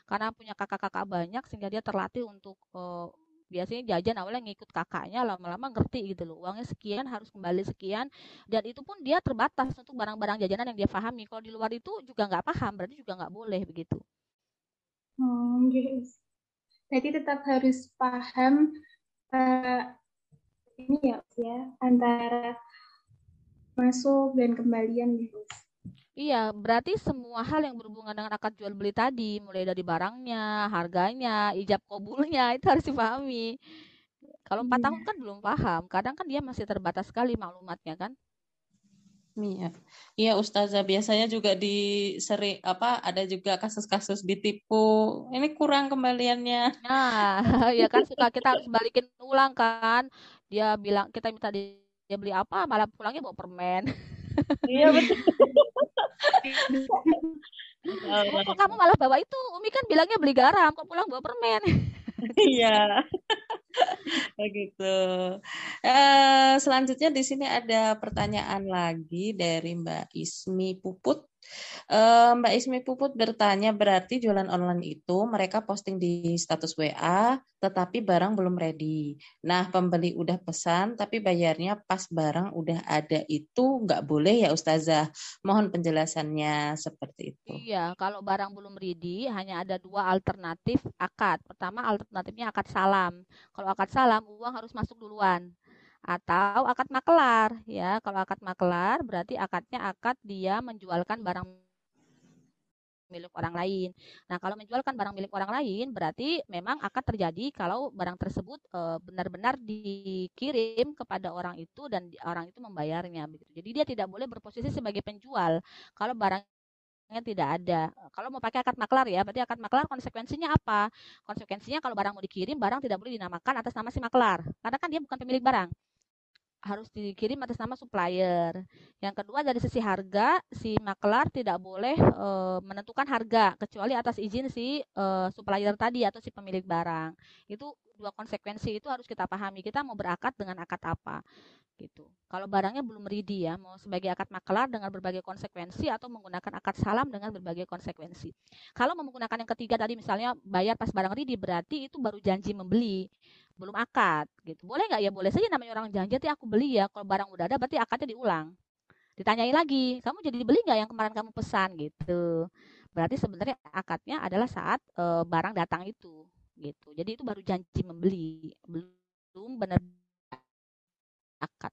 karena punya kakak-kakak banyak sehingga dia terlatih untuk uh, biasanya jajan awalnya ngikut kakaknya lama-lama ngerti gitu loh uangnya sekian harus kembali sekian dan itu pun dia terbatas untuk barang-barang jajanan yang dia pahami. Kalau di luar itu juga nggak paham berarti juga nggak boleh begitu. Oh yes. jadi tetap harus paham uh, ini ya ya antara masuk dan kembalian gitu Iya, berarti semua hal yang berhubungan dengan akad jual beli tadi, mulai dari barangnya, harganya, ijab kabulnya, itu harus dipahami. Kalau empat iya. tahun kan belum paham, kadang kan dia masih terbatas sekali maklumatnya kan. Iya, iya Ustazah biasanya juga di seri apa ada juga kasus-kasus ditipu. Ini kurang kembaliannya. Nah, ya kan suka kita harus balikin ulang kan. Dia bilang kita minta dia beli apa, malah pulangnya bawa permen. Iya betul. kok kamu malah bawa itu? Umi kan bilangnya beli garam, kok pulang bawa permen. Iya. Begitu. Uh, selanjutnya di sini ada pertanyaan lagi dari Mbak Ismi Puput. Uh, Mbak Ismi Puput bertanya berarti jualan online itu mereka posting di status WA tetapi barang belum ready. Nah pembeli udah pesan tapi bayarnya pas barang udah ada itu nggak boleh ya Ustazah. Mohon penjelasannya seperti itu. Iya kalau barang belum ready hanya ada dua alternatif akad. Pertama alternatifnya akad salam. Kalau akad salam uang harus masuk duluan atau akad makelar ya. Kalau akad makelar berarti akadnya akad dia menjualkan barang milik orang lain. Nah, kalau menjualkan barang milik orang lain berarti memang akan terjadi kalau barang tersebut benar-benar dikirim kepada orang itu dan orang itu membayarnya. Jadi dia tidak boleh berposisi sebagai penjual. Kalau barang tidak ada. Kalau mau pakai akad maklar ya, berarti akad maklar konsekuensinya apa? Konsekuensinya kalau barang mau dikirim, barang tidak boleh dinamakan atas nama si maklar. Karena kan dia bukan pemilik barang. Harus dikirim atas nama supplier. Yang kedua dari sisi harga, si maklar tidak boleh e, menentukan harga kecuali atas izin si e, supplier tadi atau si pemilik barang. Itu dua konsekuensi itu harus kita pahami. Kita mau berakad dengan akad apa gitu. Kalau barangnya belum ready ya, mau sebagai akad maklar dengan berbagai konsekuensi atau menggunakan akad salam dengan berbagai konsekuensi. Kalau menggunakan yang ketiga tadi misalnya bayar pas barang ready berarti itu baru janji membeli, belum akad gitu. Boleh nggak ya? Boleh saja namanya orang janji tapi aku beli ya. Kalau barang udah ada berarti akadnya diulang. Ditanyai lagi, kamu jadi beli nggak yang kemarin kamu pesan gitu. Berarti sebenarnya akadnya adalah saat e, barang datang itu gitu. Jadi itu baru janji membeli, belum benar akad.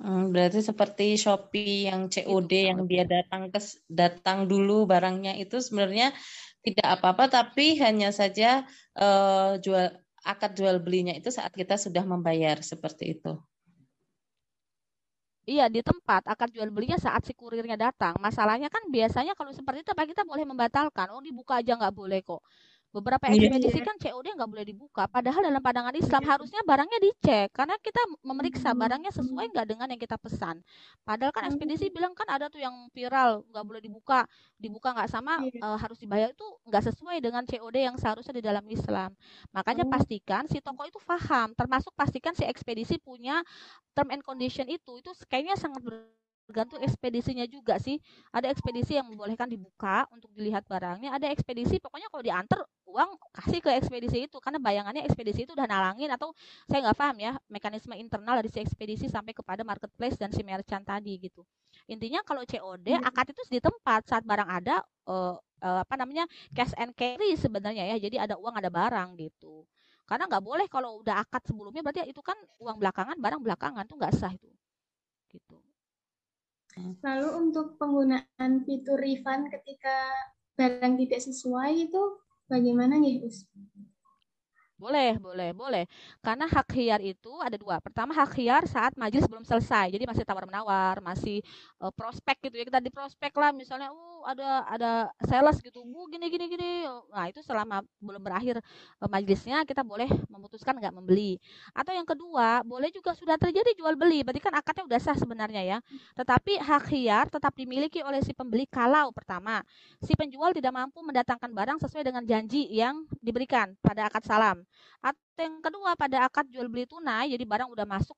Hmm, berarti seperti Shopee yang COD itu, yang dia datang ke datang dulu barangnya itu sebenarnya tidak apa-apa tapi hanya saja uh, jual akad jual belinya itu saat kita sudah membayar seperti itu. Iya di tempat akad jual belinya saat si kurirnya datang. Masalahnya kan biasanya kalau seperti itu apa kita boleh membatalkan. Oh dibuka aja nggak boleh kok. Beberapa iya, ekspedisi yeah. kan COD nggak boleh dibuka. Padahal dalam pandangan Islam yeah. harusnya barangnya dicek karena kita memeriksa hmm. barangnya sesuai nggak dengan yang kita pesan. Padahal kan ekspedisi hmm. bilang kan ada tuh yang viral nggak boleh dibuka, dibuka nggak sama yeah. uh, harus dibayar itu nggak sesuai dengan COD yang seharusnya di dalam Islam. Makanya oh. pastikan si toko itu paham, termasuk pastikan si ekspedisi punya term and condition itu. Itu kayaknya sangat ber tergantung ekspedisinya juga sih. Ada ekspedisi yang membolehkan dibuka untuk dilihat barangnya. Ada ekspedisi pokoknya kalau diantar uang kasih ke ekspedisi itu karena bayangannya ekspedisi itu udah nalangin atau saya nggak paham ya mekanisme internal dari si ekspedisi sampai kepada marketplace dan si merchant tadi gitu. Intinya kalau COD hmm. akad itu di tempat saat barang ada uh, uh, apa namanya cash and carry sebenarnya ya. Jadi ada uang ada barang gitu. Karena nggak boleh kalau udah akad sebelumnya berarti itu kan uang belakangan barang belakangan tuh nggak sah itu. Gitu. Lalu untuk penggunaan fitur refund ketika barang tidak sesuai itu bagaimana nih, Us? Boleh, boleh, boleh. Karena hak hiar itu ada dua. Pertama hak hiar saat majelis belum selesai. Jadi masih tawar-menawar, masih uh, prospek gitu ya. Kita di prospek lah misalnya, uh ada ada sales gitu. Bu gini gini gini. Nah, itu selama belum berakhir uh, majelisnya kita boleh memutuskan nggak membeli. Atau yang kedua, boleh juga sudah terjadi jual beli. Berarti kan akadnya udah sah sebenarnya ya. Tetapi hak hiar tetap dimiliki oleh si pembeli kalau pertama, si penjual tidak mampu mendatangkan barang sesuai dengan janji yang diberikan pada akad salam. Yang kedua pada akad jual beli tunai, jadi barang udah masuk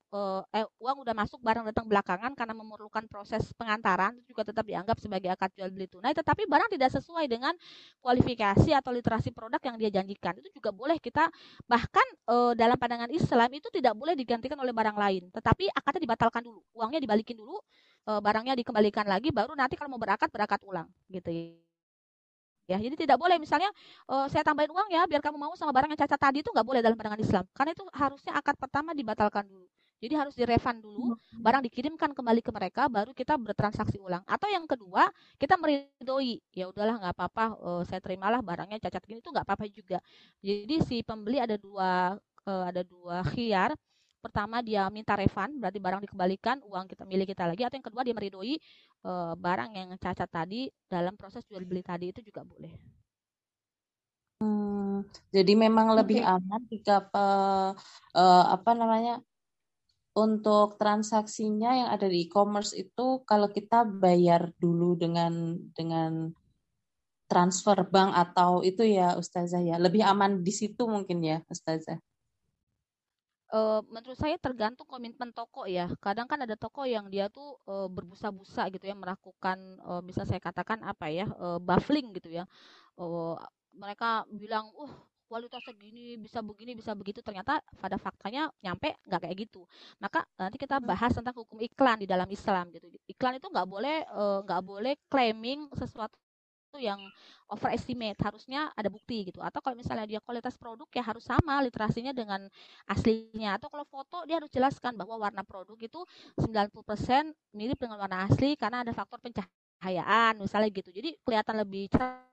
eh, uang udah masuk barang datang belakangan karena memerlukan proses pengantaran itu juga tetap dianggap sebagai akad jual beli tunai, tetapi barang tidak sesuai dengan kualifikasi atau literasi produk yang dia janjikan. Itu juga boleh kita bahkan eh, dalam pandangan Islam itu tidak boleh digantikan oleh barang lain, tetapi akadnya dibatalkan dulu, uangnya dibalikin dulu, eh, barangnya dikembalikan lagi, baru nanti kalau mau berakad berakad ulang gitu ya ya. Jadi tidak boleh misalnya uh, saya tambahin uang ya biar kamu mau sama barang yang cacat tadi itu nggak boleh dalam pandangan Islam. Karena itu harusnya akad pertama dibatalkan dulu. Jadi harus direfund dulu hmm. barang dikirimkan kembali ke mereka baru kita bertransaksi ulang. Atau yang kedua kita meridoi ya udahlah nggak apa-apa uh, saya terimalah barangnya cacat gini itu nggak apa-apa juga. Jadi si pembeli ada dua uh, ada dua khiar. Pertama dia minta refund berarti barang dikembalikan uang kita milik kita lagi. Atau yang kedua dia meridoi e, barang yang cacat tadi dalam proses jual beli tadi itu juga boleh. Hmm, jadi memang okay. lebih aman jika pe, uh, apa namanya untuk transaksinya yang ada di e-commerce itu kalau kita bayar dulu dengan dengan transfer bank atau itu ya Ustazah ya lebih aman di situ mungkin ya Ustazah uh, menurut saya tergantung komitmen toko ya. Kadang kan ada toko yang dia tuh uh, berbusa-busa gitu ya, melakukan uh, bisa saya katakan apa ya, uh, baffling gitu ya. Uh, mereka bilang, "Uh, kualitasnya gini, bisa begini, bisa begitu." Ternyata pada faktanya nyampe nggak kayak gitu. Maka nanti kita hmm. bahas tentang hukum iklan di dalam Islam gitu. Iklan itu nggak boleh nggak uh, boleh claiming sesuatu yang overestimate harusnya ada bukti gitu. Atau kalau misalnya dia kualitas produk ya harus sama literasinya dengan aslinya. Atau kalau foto dia harus jelaskan bahwa warna produk itu 90% mirip dengan warna asli karena ada faktor pencahayaan misalnya gitu. Jadi kelihatan lebih cerah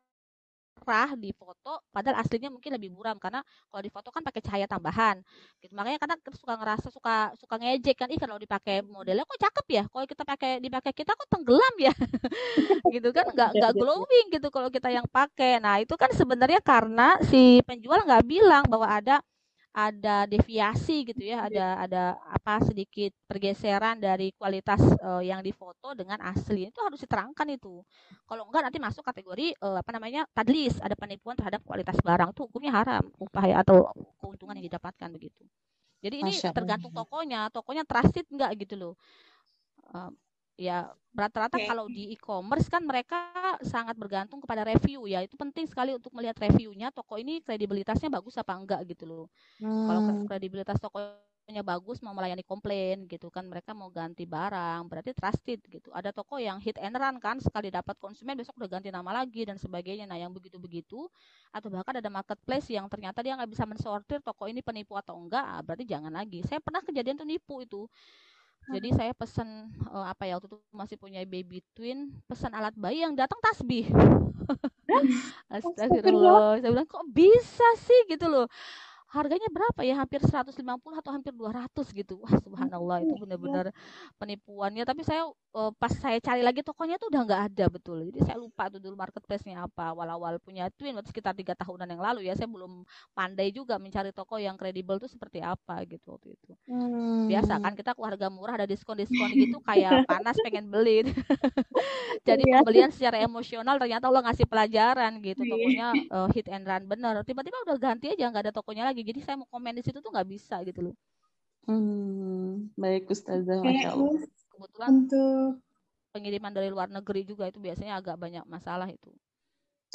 murah di foto padahal aslinya mungkin lebih buram. Karena kalau di foto kan pakai cahaya tambahan. Gitu. Makanya kadang kita suka ngerasa suka suka ngejek kan ih kalau dipakai modelnya kok cakep ya? Kalau kita pakai dipakai kita kok tenggelam ya? Gitu kan nggak nggak glowing gitu kalau kita yang pakai. Nah itu kan sebenarnya karena si penjual nggak bilang bahwa ada ada deviasi gitu ya, ada ada apa sedikit pergeseran dari kualitas uh, yang difoto dengan asli. Itu harus diterangkan itu. Kalau enggak nanti masuk kategori uh, apa namanya? tadlis, ada penipuan terhadap kualitas barang. Itu hukumnya haram, upaya atau keuntungan yang didapatkan begitu. Jadi ini tergantung tokonya, tokonya trusted enggak gitu loh. Uh, ya rata-rata okay. kalau di e-commerce kan mereka sangat bergantung kepada review ya. Itu penting sekali untuk melihat reviewnya toko ini kredibilitasnya bagus apa enggak gitu loh. Hmm. kalau kredibilitas tokonya bagus mau melayani komplain gitu kan mereka mau ganti barang berarti trusted gitu. Ada toko yang hit and run kan sekali dapat konsumen besok udah ganti nama lagi dan sebagainya. Nah yang begitu-begitu atau bahkan ada marketplace yang ternyata dia nggak bisa mensortir toko ini penipu atau enggak ah, berarti jangan lagi. Saya pernah kejadian tuh nipu itu jadi saya pesan uh, apa ya waktu itu masih punya baby twin, pesan alat bayi yang datang tasbih. Astagfirullah. Saya bilang kok bisa sih gitu loh harganya berapa ya? Hampir 150 atau hampir 200 gitu. Wah subhanallah itu benar-benar penipuannya. Tapi saya uh, pas saya cari lagi tokonya tuh udah nggak ada betul. Jadi saya lupa tuh dulu marketplace-nya apa. Awal-awal punya twin waktu sekitar tiga tahunan yang lalu ya. Saya belum pandai juga mencari toko yang kredibel tuh seperti apa gitu waktu itu. Hmm. biasa kan kita keluarga murah ada diskon-diskon gitu kayak panas pengen beli. Jadi iya. pembelian secara emosional ternyata Allah ngasih pelajaran gitu. Iya. tokonya uh, hit and run bener tiba-tiba udah ganti aja nggak ada tokonya lagi lagi. Jadi saya mau komen di situ tuh nggak bisa gitu loh. Hmm, baik ustazah. Masya allah. kebetulan untuk pengiriman dari luar negeri juga itu biasanya agak banyak masalah itu.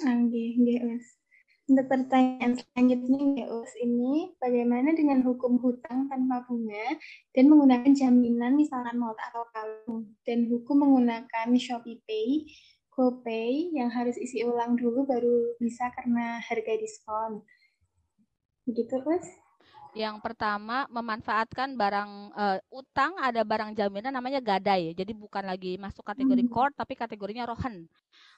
Oke, Us. Untuk pertanyaan selanjutnya, Us, ini bagaimana dengan hukum hutang tanpa bunga dan menggunakan jaminan misalkan not atau kalung? Dan hukum menggunakan Shopee Pay, GoPay yang harus isi ulang dulu baru bisa karena harga diskon. Begitu, Mas? Yang pertama memanfaatkan barang uh, utang ada barang jaminan namanya gadai. Jadi bukan lagi masuk kategori hmm. tapi kategorinya rohan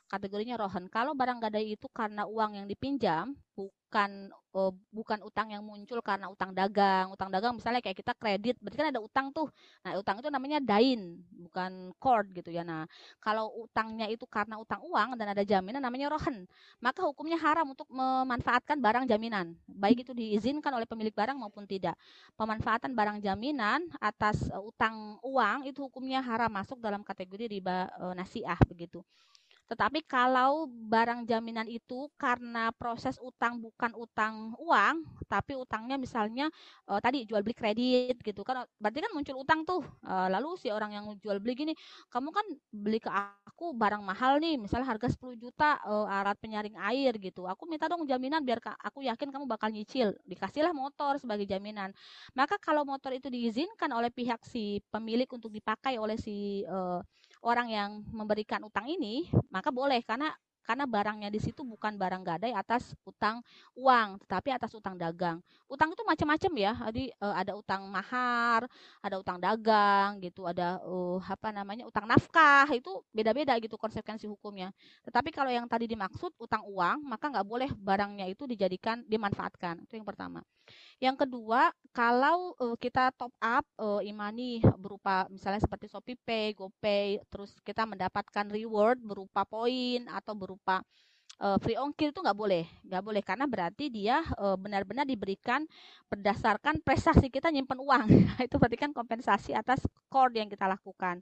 kategorinya rohan. Kalau barang gadai itu karena uang yang dipinjam, bukan uh, bukan utang yang muncul karena utang dagang. Utang dagang misalnya kayak kita kredit, berarti kan ada utang tuh. Nah, utang itu namanya dain, bukan cord gitu ya. Nah, kalau utangnya itu karena utang uang dan ada jaminan namanya rohan, maka hukumnya haram untuk memanfaatkan barang jaminan. Baik itu diizinkan oleh pemilik barang maupun tidak. Pemanfaatan barang jaminan atas uh, utang uang itu hukumnya haram masuk dalam kategori riba uh, nasiah begitu. Tetapi kalau barang jaminan itu karena proses utang bukan utang uang, tapi utangnya misalnya uh, tadi jual beli kredit gitu kan, berarti kan muncul utang tuh. Uh, lalu si orang yang jual beli gini, kamu kan beli ke aku barang mahal nih, misalnya harga 10 juta uh, alat penyaring air gitu. Aku minta dong jaminan biar aku yakin kamu bakal nyicil. Dikasihlah motor sebagai jaminan. Maka kalau motor itu diizinkan oleh pihak si pemilik untuk dipakai oleh si uh, orang yang memberikan utang ini, maka boleh karena karena barangnya di situ bukan barang gadai atas utang uang, tetapi atas utang dagang. Utang itu macam-macam ya. Jadi uh, ada utang mahar, ada utang dagang gitu, ada uh, apa namanya? utang nafkah. Itu beda-beda gitu konsekuensi hukumnya. Tetapi kalau yang tadi dimaksud utang uang, maka nggak boleh barangnya itu dijadikan dimanfaatkan. Itu yang pertama. Yang kedua, kalau uh, kita top up uh, imani berupa misalnya seperti Shopee Pay, GoPay, terus kita mendapatkan reward berupa poin atau berupa uh, free ongkir itu nggak boleh, nggak boleh karena berarti dia uh, benar-benar diberikan berdasarkan prestasi kita nyimpen uang. itu berarti kan kompensasi atas core yang kita lakukan.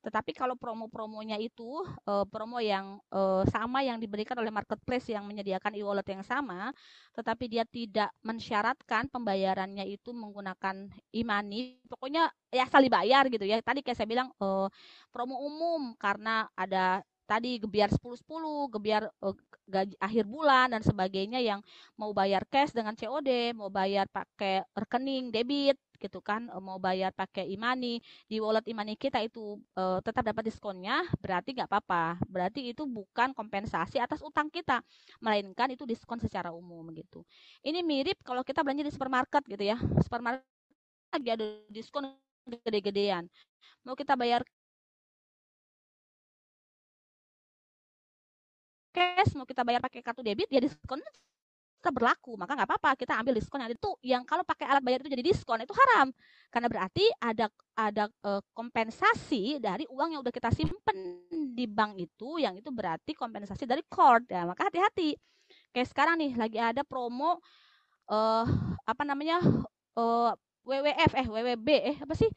Tetapi kalau promo-promonya itu uh, promo yang uh, sama yang diberikan oleh marketplace yang menyediakan e-wallet yang sama, tetapi dia tidak mensyaratkan pembayarannya itu menggunakan e-money, pokoknya ya asal dibayar gitu ya. Tadi kayak saya bilang uh, promo umum karena ada tadi gebiar 10-10, gebiar uh, gaji akhir bulan dan sebagainya yang mau bayar cash dengan COD, mau bayar pakai rekening debit gitu kan, mau bayar pakai imani di wallet imani kita itu uh, tetap dapat diskonnya, berarti nggak apa-apa. Berarti itu bukan kompensasi atas utang kita, melainkan itu diskon secara umum gitu. Ini mirip kalau kita belanja di supermarket gitu ya. Supermarket lagi ada diskon gede-gedean. Mau kita bayar cash, mau kita bayar pakai kartu debit, ya diskon berlaku. Maka nggak apa-apa, kita ambil diskon yang itu yang kalau pakai alat bayar itu jadi diskon itu haram. Karena berarti ada ada uh, kompensasi dari uang yang udah kita simpen di bank itu, yang itu berarti kompensasi dari cord. Ya, maka hati-hati. Kayak sekarang nih lagi ada promo uh, apa namanya? Uh, WWF eh WWB eh apa sih?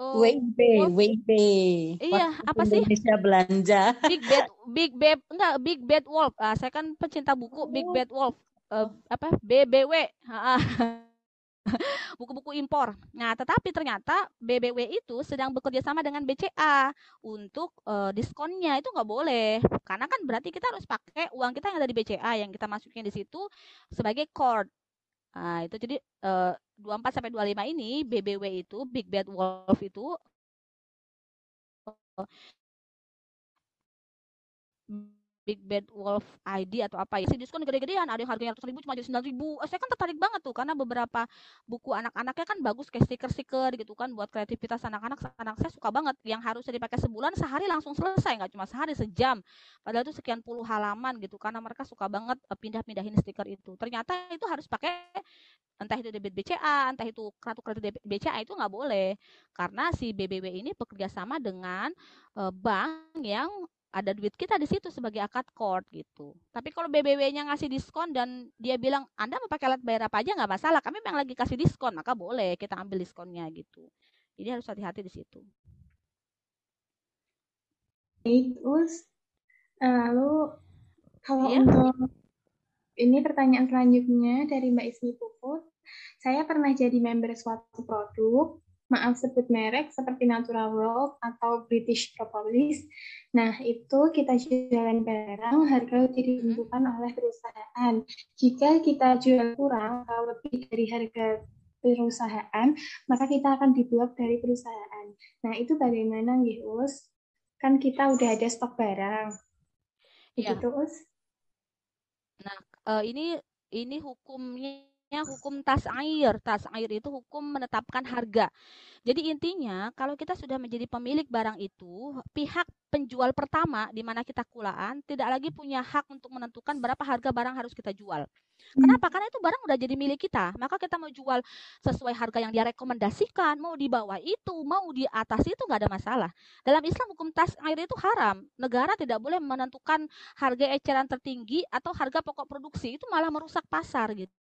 Oh, WIB, WIB. Iya, apa sih? Indonesia belanja. Big Bad, Big Bad, enggak Big Bad Wolf. Ah, saya kan pecinta buku Big oh. Bad Wolf. Uh, apa? BBW. Buku-buku impor. Nah, tetapi ternyata BBW itu sedang bekerja sama dengan BCA untuk uh, diskonnya itu nggak boleh. Karena kan berarti kita harus pakai uang kita yang ada di BCA yang kita masukin di situ sebagai cord. Nah, itu jadi uh, 24 sampai 25 ini BBW itu Big Bad Wolf itu Big Bad Wolf ID atau apa ya. Si diskon gede-gedean, ada yang harganya ratus ribu cuma jadi sembilan ribu. Eh, saya kan tertarik banget tuh karena beberapa buku anak-anaknya kan bagus kayak stiker-stiker gitu kan buat kreativitas anak-anak. Anak saya suka banget yang harusnya dipakai sebulan sehari langsung selesai nggak cuma sehari sejam. Padahal itu sekian puluh halaman gitu karena mereka suka banget eh, pindah-pindahin stiker itu. Ternyata itu harus pakai entah itu debit BCA, entah itu kartu kredit BCA itu nggak boleh karena si BBW ini bekerja sama dengan uh, bank yang ada duit kita di situ sebagai akad cord gitu. Tapi kalau BBW-nya ngasih diskon dan dia bilang Anda mau pakai alat bayar apa aja nggak masalah, kami memang lagi kasih diskon, maka boleh kita ambil diskonnya gitu. Jadi harus hati-hati di situ. Terus lalu kalau iya? untuk ini pertanyaan selanjutnya dari Mbak Ismi Puput, saya pernah jadi member suatu produk maaf sebut merek seperti Natural World atau British Propolis. Nah, itu kita jualan barang, harga ditentukan oleh perusahaan. Jika kita jual kurang atau lebih dari harga perusahaan, maka kita akan diblok dari perusahaan. Nah, itu bagaimana, Nggih, Us? Kan kita udah ada stok barang. Gitu, Us? Nah, uh, ini ini hukumnya hukum tas air. Tas air itu hukum menetapkan harga. Jadi intinya kalau kita sudah menjadi pemilik barang itu, pihak penjual pertama di mana kita kulaan tidak lagi punya hak untuk menentukan berapa harga barang harus kita jual. Hmm. Kenapa? Karena itu barang udah jadi milik kita. Maka kita mau jual sesuai harga yang dia rekomendasikan, mau di bawah itu, mau di atas itu nggak ada masalah. Dalam Islam hukum tas air itu haram. Negara tidak boleh menentukan harga eceran tertinggi atau harga pokok produksi. Itu malah merusak pasar gitu.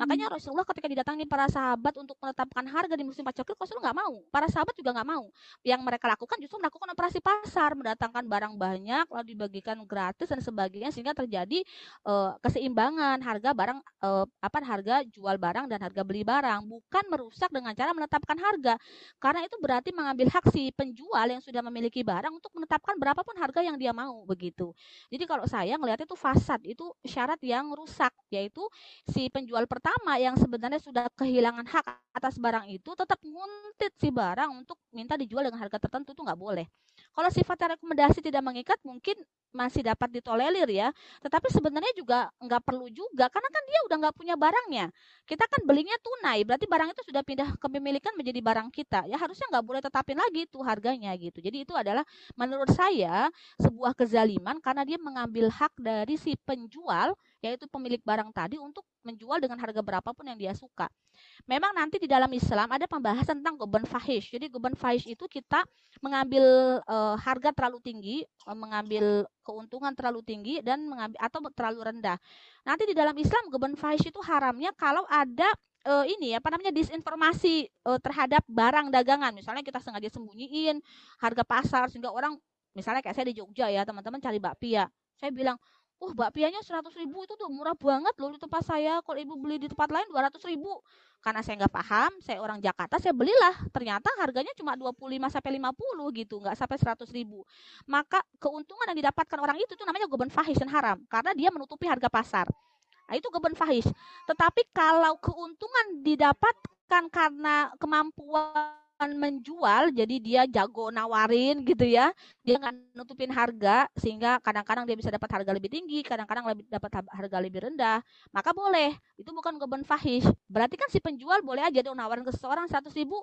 Makanya Rasulullah ketika didatangi para sahabat untuk menetapkan harga di musim paceklik, Rasulullah nggak mau. Para sahabat juga nggak mau. Yang mereka lakukan justru melakukan operasi pasar, mendatangkan barang banyak, lalu dibagikan gratis dan sebagainya, sehingga terjadi uh, keseimbangan harga barang, uh, apa harga jual barang dan harga beli barang, bukan merusak dengan cara menetapkan harga. Karena itu berarti mengambil hak si penjual yang sudah memiliki barang untuk menetapkan berapapun harga yang dia mau begitu. Jadi kalau saya ngelihat itu fasad, itu syarat yang rusak, yaitu si penjual pertama yang sebenarnya sudah kehilangan hak atas barang itu tetap nguntit si barang untuk minta dijual dengan harga tertentu itu nggak boleh. Kalau sifatnya rekomendasi tidak mengikat mungkin masih dapat ditolerir ya. Tetapi sebenarnya juga nggak perlu juga karena kan dia udah nggak punya barangnya. Kita kan belinya tunai, berarti barang itu sudah pindah kepemilikan menjadi barang kita. Ya harusnya nggak boleh tetapin lagi tuh harganya gitu. Jadi itu adalah menurut saya sebuah kezaliman karena dia mengambil hak dari si penjual yaitu pemilik barang tadi untuk menjual dengan harga berapapun yang dia suka. Memang nanti di dalam Islam ada pembahasan tentang goban fahish. Jadi goban fahish itu kita mengambil e, harga terlalu tinggi, e, mengambil keuntungan terlalu tinggi dan mengambil atau terlalu rendah. Nanti di dalam Islam goban fahish itu haramnya kalau ada e, ini apa namanya disinformasi e, terhadap barang dagangan. Misalnya kita sengaja sembunyiin harga pasar sehingga orang misalnya kayak saya di Jogja ya teman-teman cari bakpia. Saya bilang Wah, bakpianya 100 ribu itu tuh murah banget loh di tempat saya. Kalau ibu beli di tempat lain 200 ribu. Karena saya nggak paham, saya orang Jakarta, saya belilah. Ternyata harganya cuma 25 sampai 50 gitu, nggak sampai 100 ribu. Maka keuntungan yang didapatkan orang itu itu namanya goban fahish dan haram. Karena dia menutupi harga pasar. Nah, itu goban fahish. Tetapi kalau keuntungan didapatkan karena kemampuan menjual jadi dia jago nawarin gitu ya. Dia nggak nutupin harga sehingga kadang-kadang dia bisa dapat harga lebih tinggi kadang-kadang lebih dapat harga lebih rendah. Maka boleh. Itu bukan goban fahish berarti kan si penjual boleh aja dia nawarin ke seseorang seratus ribu.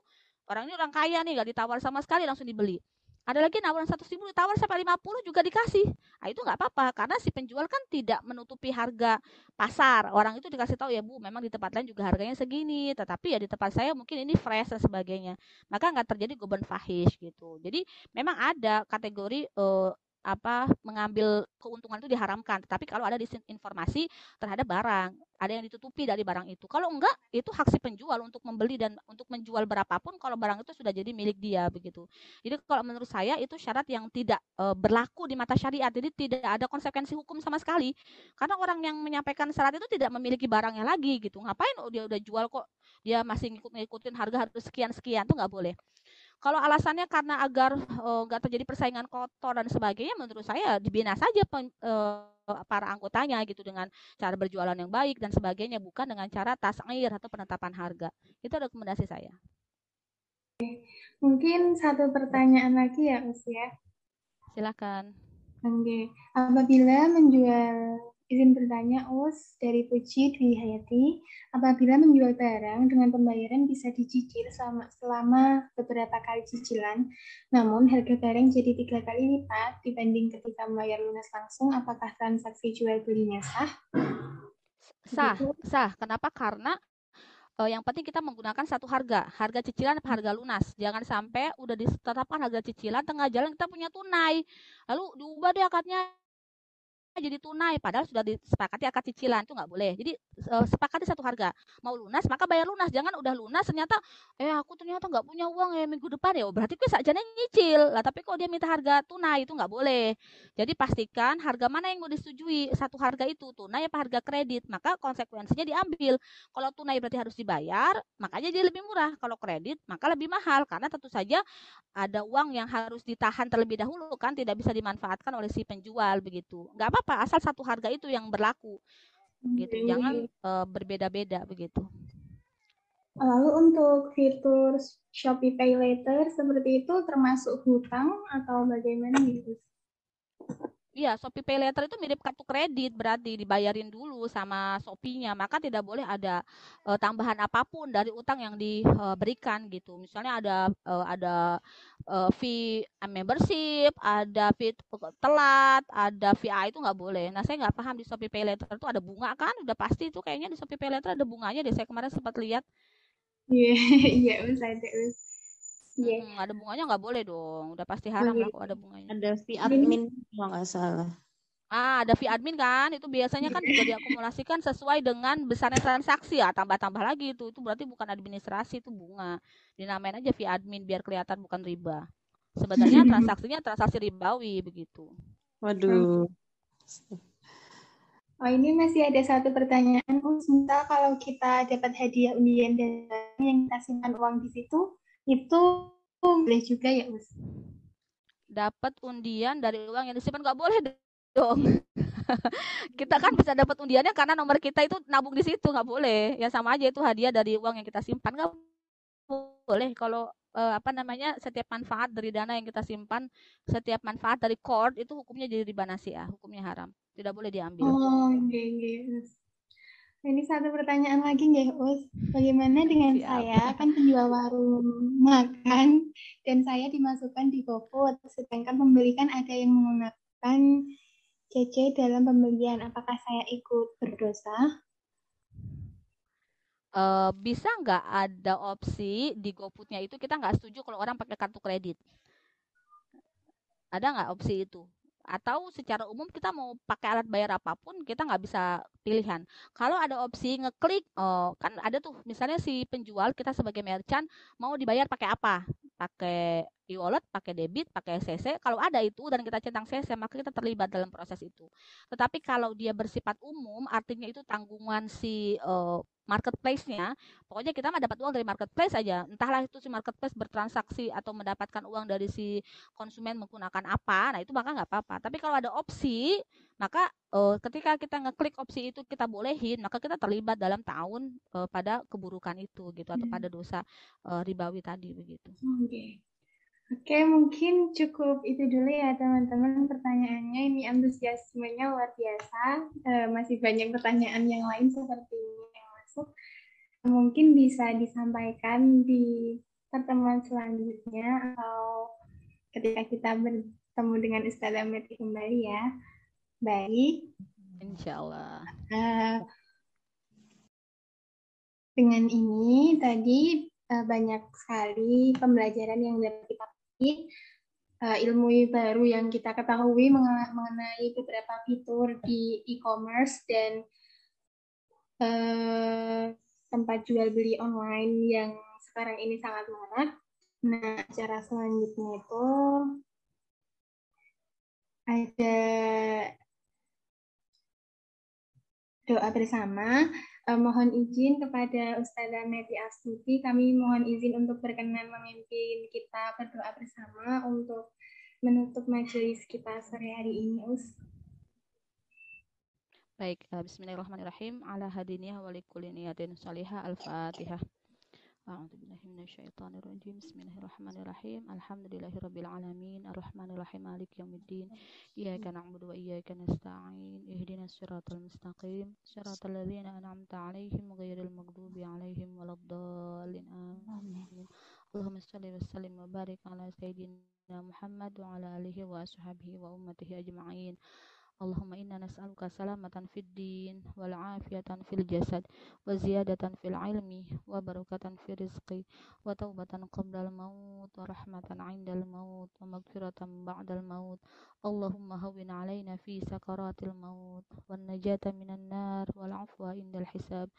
Orang ini orang kaya nih gak ditawar sama sekali langsung dibeli ada lagi nawaran 100 ribu ditawar sampai 50 juga dikasih. Nah, itu nggak apa-apa karena si penjual kan tidak menutupi harga pasar. Orang itu dikasih tahu ya bu memang di tempat lain juga harganya segini tetapi ya di tempat saya mungkin ini fresh dan sebagainya. Maka nggak terjadi goban fahish gitu. Jadi memang ada kategori uh, apa mengambil keuntungan itu diharamkan. Tapi kalau ada disinformasi terhadap barang, ada yang ditutupi dari barang itu. Kalau enggak, itu hak si penjual untuk membeli dan untuk menjual berapapun kalau barang itu sudah jadi milik dia begitu. Jadi kalau menurut saya itu syarat yang tidak e, berlaku di mata syariat. Jadi tidak ada konsekuensi hukum sama sekali. Karena orang yang menyampaikan syarat itu tidak memiliki barangnya lagi gitu. Ngapain oh, dia udah jual kok dia masih ngikut-ngikutin harga harus sekian-sekian itu nggak boleh. Kalau alasannya karena agar nggak uh, terjadi persaingan kotor dan sebagainya, menurut saya dibina saja pen, uh, para anggotanya gitu dengan cara berjualan yang baik dan sebagainya, bukan dengan cara tasir atau penetapan harga. Itu rekomendasi saya. Mungkin satu pertanyaan lagi ya, Us ya. Silakan. Oke, apabila menjual Izin bertanya, Us, dari Puji Dwi Hayati, apabila menjual barang dengan pembayaran bisa dicicil selama, selama beberapa kali cicilan, namun harga barang jadi tiga kali lipat dibanding ketika membayar lunas langsung, apakah transaksi jual belinya sah? Sah, sah. Kenapa? Karena uh, yang penting kita menggunakan satu harga, harga cicilan atau harga lunas. Jangan sampai udah ditetapkan harga cicilan tengah jalan kita punya tunai, lalu diubah deh akadnya jadi tunai padahal sudah disepakati akad cicilan itu nggak boleh. Jadi sepakati satu harga. Mau lunas maka bayar lunas. Jangan udah lunas ternyata eh aku ternyata nggak punya uang ya minggu depan. Ya oh, berarti gue saja nyicil. Lah tapi kok dia minta harga tunai itu nggak boleh. Jadi pastikan harga mana yang mau disetujui satu harga itu tunai apa harga kredit. Maka konsekuensinya diambil. Kalau tunai berarti harus dibayar makanya dia lebih murah. Kalau kredit maka lebih mahal. Karena tentu saja ada uang yang harus ditahan terlebih dahulu kan tidak bisa dimanfaatkan oleh si penjual begitu. Nggak apa apa asal satu harga itu yang berlaku. Gitu jangan uh, berbeda-beda begitu. Lalu untuk fitur Shopee Pay Later seperti itu termasuk hutang atau bagaimana gitu Iya, Shopee Pay Later itu mirip kartu kredit, berarti dibayarin dulu sama Shopee-nya, maka tidak boleh ada uh, tambahan apa pun dari utang yang diberikan gitu. Misalnya ada uh, ada uh, fee membership, ada fee telat, ada fee A itu nggak boleh. Nah, saya nggak paham di Shopee Pay Later itu ada bunga kan? Udah pasti itu kayaknya di Shopee Pay Later ada bunganya deh. Saya kemarin sempat lihat. Iya, iya, bisa ada. Yeah. Hmm, ada bunganya nggak boleh dong. Udah pasti haram lah kok ada bunganya. Ada fee admin kalau nggak salah. Ah, ada fee admin kan? Itu biasanya kan juga diakumulasikan sesuai dengan besarnya transaksi ya. Tambah-tambah lagi itu. Itu berarti bukan administrasi, itu bunga. Dinamain aja fee admin biar kelihatan bukan riba. Sebenarnya transaksinya transaksi ribawi begitu. Waduh. Oh ini masih ada satu pertanyaan, Misal kalau kita dapat hadiah undian dan yang kita simpan uang di situ, itu boleh juga ya Us? Dapat undian dari uang yang disimpan nggak boleh dong. kita kan bisa dapat undiannya karena nomor kita itu nabung di situ nggak boleh. Ya sama aja itu hadiah dari uang yang kita simpan nggak boleh kalau uh, apa namanya setiap manfaat dari dana yang kita simpan, setiap manfaat dari cord itu hukumnya jadi riba nasi ya, hukumnya haram. Tidak boleh diambil. Oh, okay, okay. Ini satu pertanyaan lagi nggak, Us? Bagaimana dengan Siap. saya kan penjual warung makan dan saya dimasukkan di GoFood, sedangkan pembeli kan ada yang menggunakan CC dalam pembelian. Apakah saya ikut berdosa? Uh, bisa nggak ada opsi di GoFoodnya itu kita nggak setuju kalau orang pakai kartu kredit? Ada nggak opsi itu? Atau secara umum kita mau pakai alat bayar apa pun kita nggak bisa pilihan. Kalau ada opsi ngeklik, oh, kan ada tuh misalnya si penjual kita sebagai merchant mau dibayar pakai apa? Pakai e-wallet, pakai debit, pakai CC. Kalau ada itu dan kita centang CC, maka kita terlibat dalam proses itu. Tetapi kalau dia bersifat umum, artinya itu tanggungan si uh, marketplace-nya, pokoknya kita mah dapat uang dari marketplace aja. Entahlah itu si marketplace bertransaksi atau mendapatkan uang dari si konsumen menggunakan apa, nah itu maka nggak apa-apa. Tapi kalau ada opsi, maka uh, ketika kita ngeklik opsi itu kita bolehin, maka kita terlibat dalam tahun uh, pada keburukan itu gitu atau hmm. pada dosa uh, ribawi tadi begitu. Oke. Okay. Oke, mungkin cukup itu dulu ya teman-teman pertanyaannya. Ini antusiasmenya luar biasa. Uh, masih banyak pertanyaan yang lain seperti masuk mungkin bisa disampaikan di pertemuan selanjutnya atau ketika kita bertemu dengan Ustazah Meti kembali ya. Baik. Insya Allah. Uh, dengan ini tadi uh, banyak sekali pembelajaran yang sudah kita petik, uh, ilmu baru yang kita ketahui mengenai beberapa fitur di e-commerce dan uh, tempat jual beli online yang sekarang ini sangat marak. Nah, cara selanjutnya itu ada doa bersama. Uh, mohon izin kepada Ustazah Neti Astuti, kami mohon izin untuk berkenan memimpin kita berdoa bersama untuk menutup majelis kita sore hari ini, Us. Baik, uh, bismillahirrahmanirrahim. Ala hadiniyah wa likulli niyatin salihah. Al-Fatihah. أعوذ بالله من الشيطان الرجيم بسم الله الرحمن الرحيم الحمد لله رب العالمين الرحمن الرحيم مالك يوم الدين إياك نعبد وإياك نستعين اهدنا الصراط المستقيم صراط الذين أنعمت عليهم غير المغضوب عليهم ولا الضالين آمين اللهم صل وسلم Allahumma inna nas'aluka salamatan fid din wal afiyatan fil jasad wa ziyadatan fil ilmi wa barakatan fi rizqi wa taubatan qabla al maut wa rahmatan 'inda al maut wa maghfiratan ba'da al maut. اللهم هون علينا في سكرات الموت والنجاة من النار والعفو عند الحساب.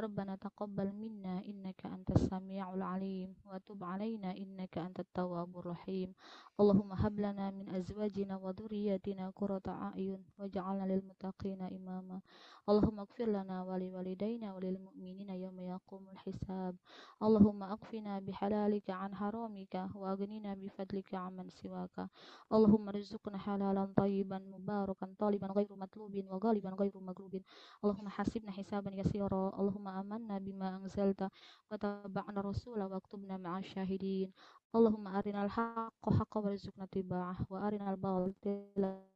ربنا تقبل منا إنك أنت السميع العليم وتب علينا إنك أنت التواب الرحيم. اللهم هب لنا من أزواجنا وذرياتنا قرة أعين واجعلنا للمتقين إماما. اللهم اغفر لنا ولوالدينا وللمؤمنين يوم يقوم الحساب اللهم اغفنا بحلالك عن حرامك واغننا بفضلك عمن سواك اللهم ارزقنا حلالا طيبا مباركا طالبا غير مطلوب وغالبا غير مغلوب اللهم حاسبنا حسابا يسيرا اللهم آمنا بما أنزلت وتبعنا الرسول واكتبنا مع الشاهدين اللهم أرنا الحق حقا وارزقنا اتباعه وأرنا الباطل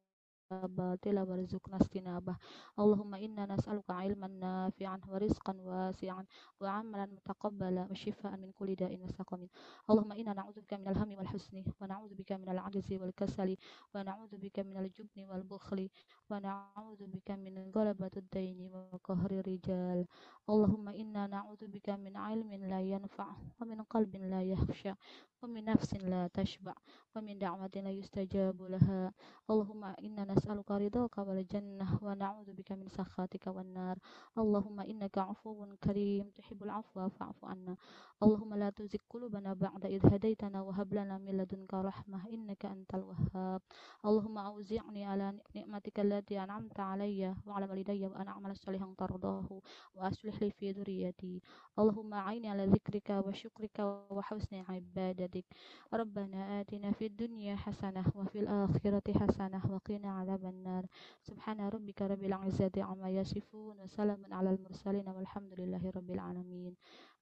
باطلا وارزقنا اجتنابه. اللهم إنا نسألك علما نافعا ورزقا واسعا وعملا متقبلا وشفاء من كل داء وسقم. اللهم إنا نعوذ بك من الهم والحزن ونعوذ بك من العجز والكسل ونعوذ بك من الجبن والبخل wa na'udzu bika min ghalabatid daini wa qahri rijal. Allahumma inna na'udzu bika min ilmin la yanfa' wa min qalbin la yakhsha wa min nafsin la tashba' wa min da'watin la yustajabu laha. Allahumma inna nas'aluka ridhaka wal jannah wa na'udzu bika min sakhatika wan nar. Allahumma innaka 'afuwun karim tuhibbul 'afwa fa'fu anna. Allahumma la tuzigh qulubana ba'da idh hadaitana wa hab lana min ladunka rahmah innaka antal wahhab. Allahumma auzi'ni ala ni'matika التي أنعمت علي وعلى والدي وأن أعمل صالحا ترضاه وأصلح لي في ذريتي اللهم أعيني على ذكرك وشكرك وحسن عبادتك ربنا آتنا في الدنيا حسنة وفي الآخرة حسنة وقنا عذاب النار سبحان ربك رب العزة عما يصفون وسلام على المرسلين والحمد لله رب العالمين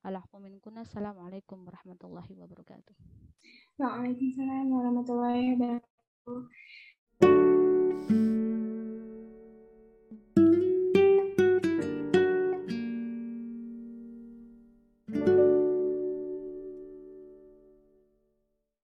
العفو منكم السلام عليكم ورحمة الله وبركاته وعليكم السلام ورحمة الله وبركاته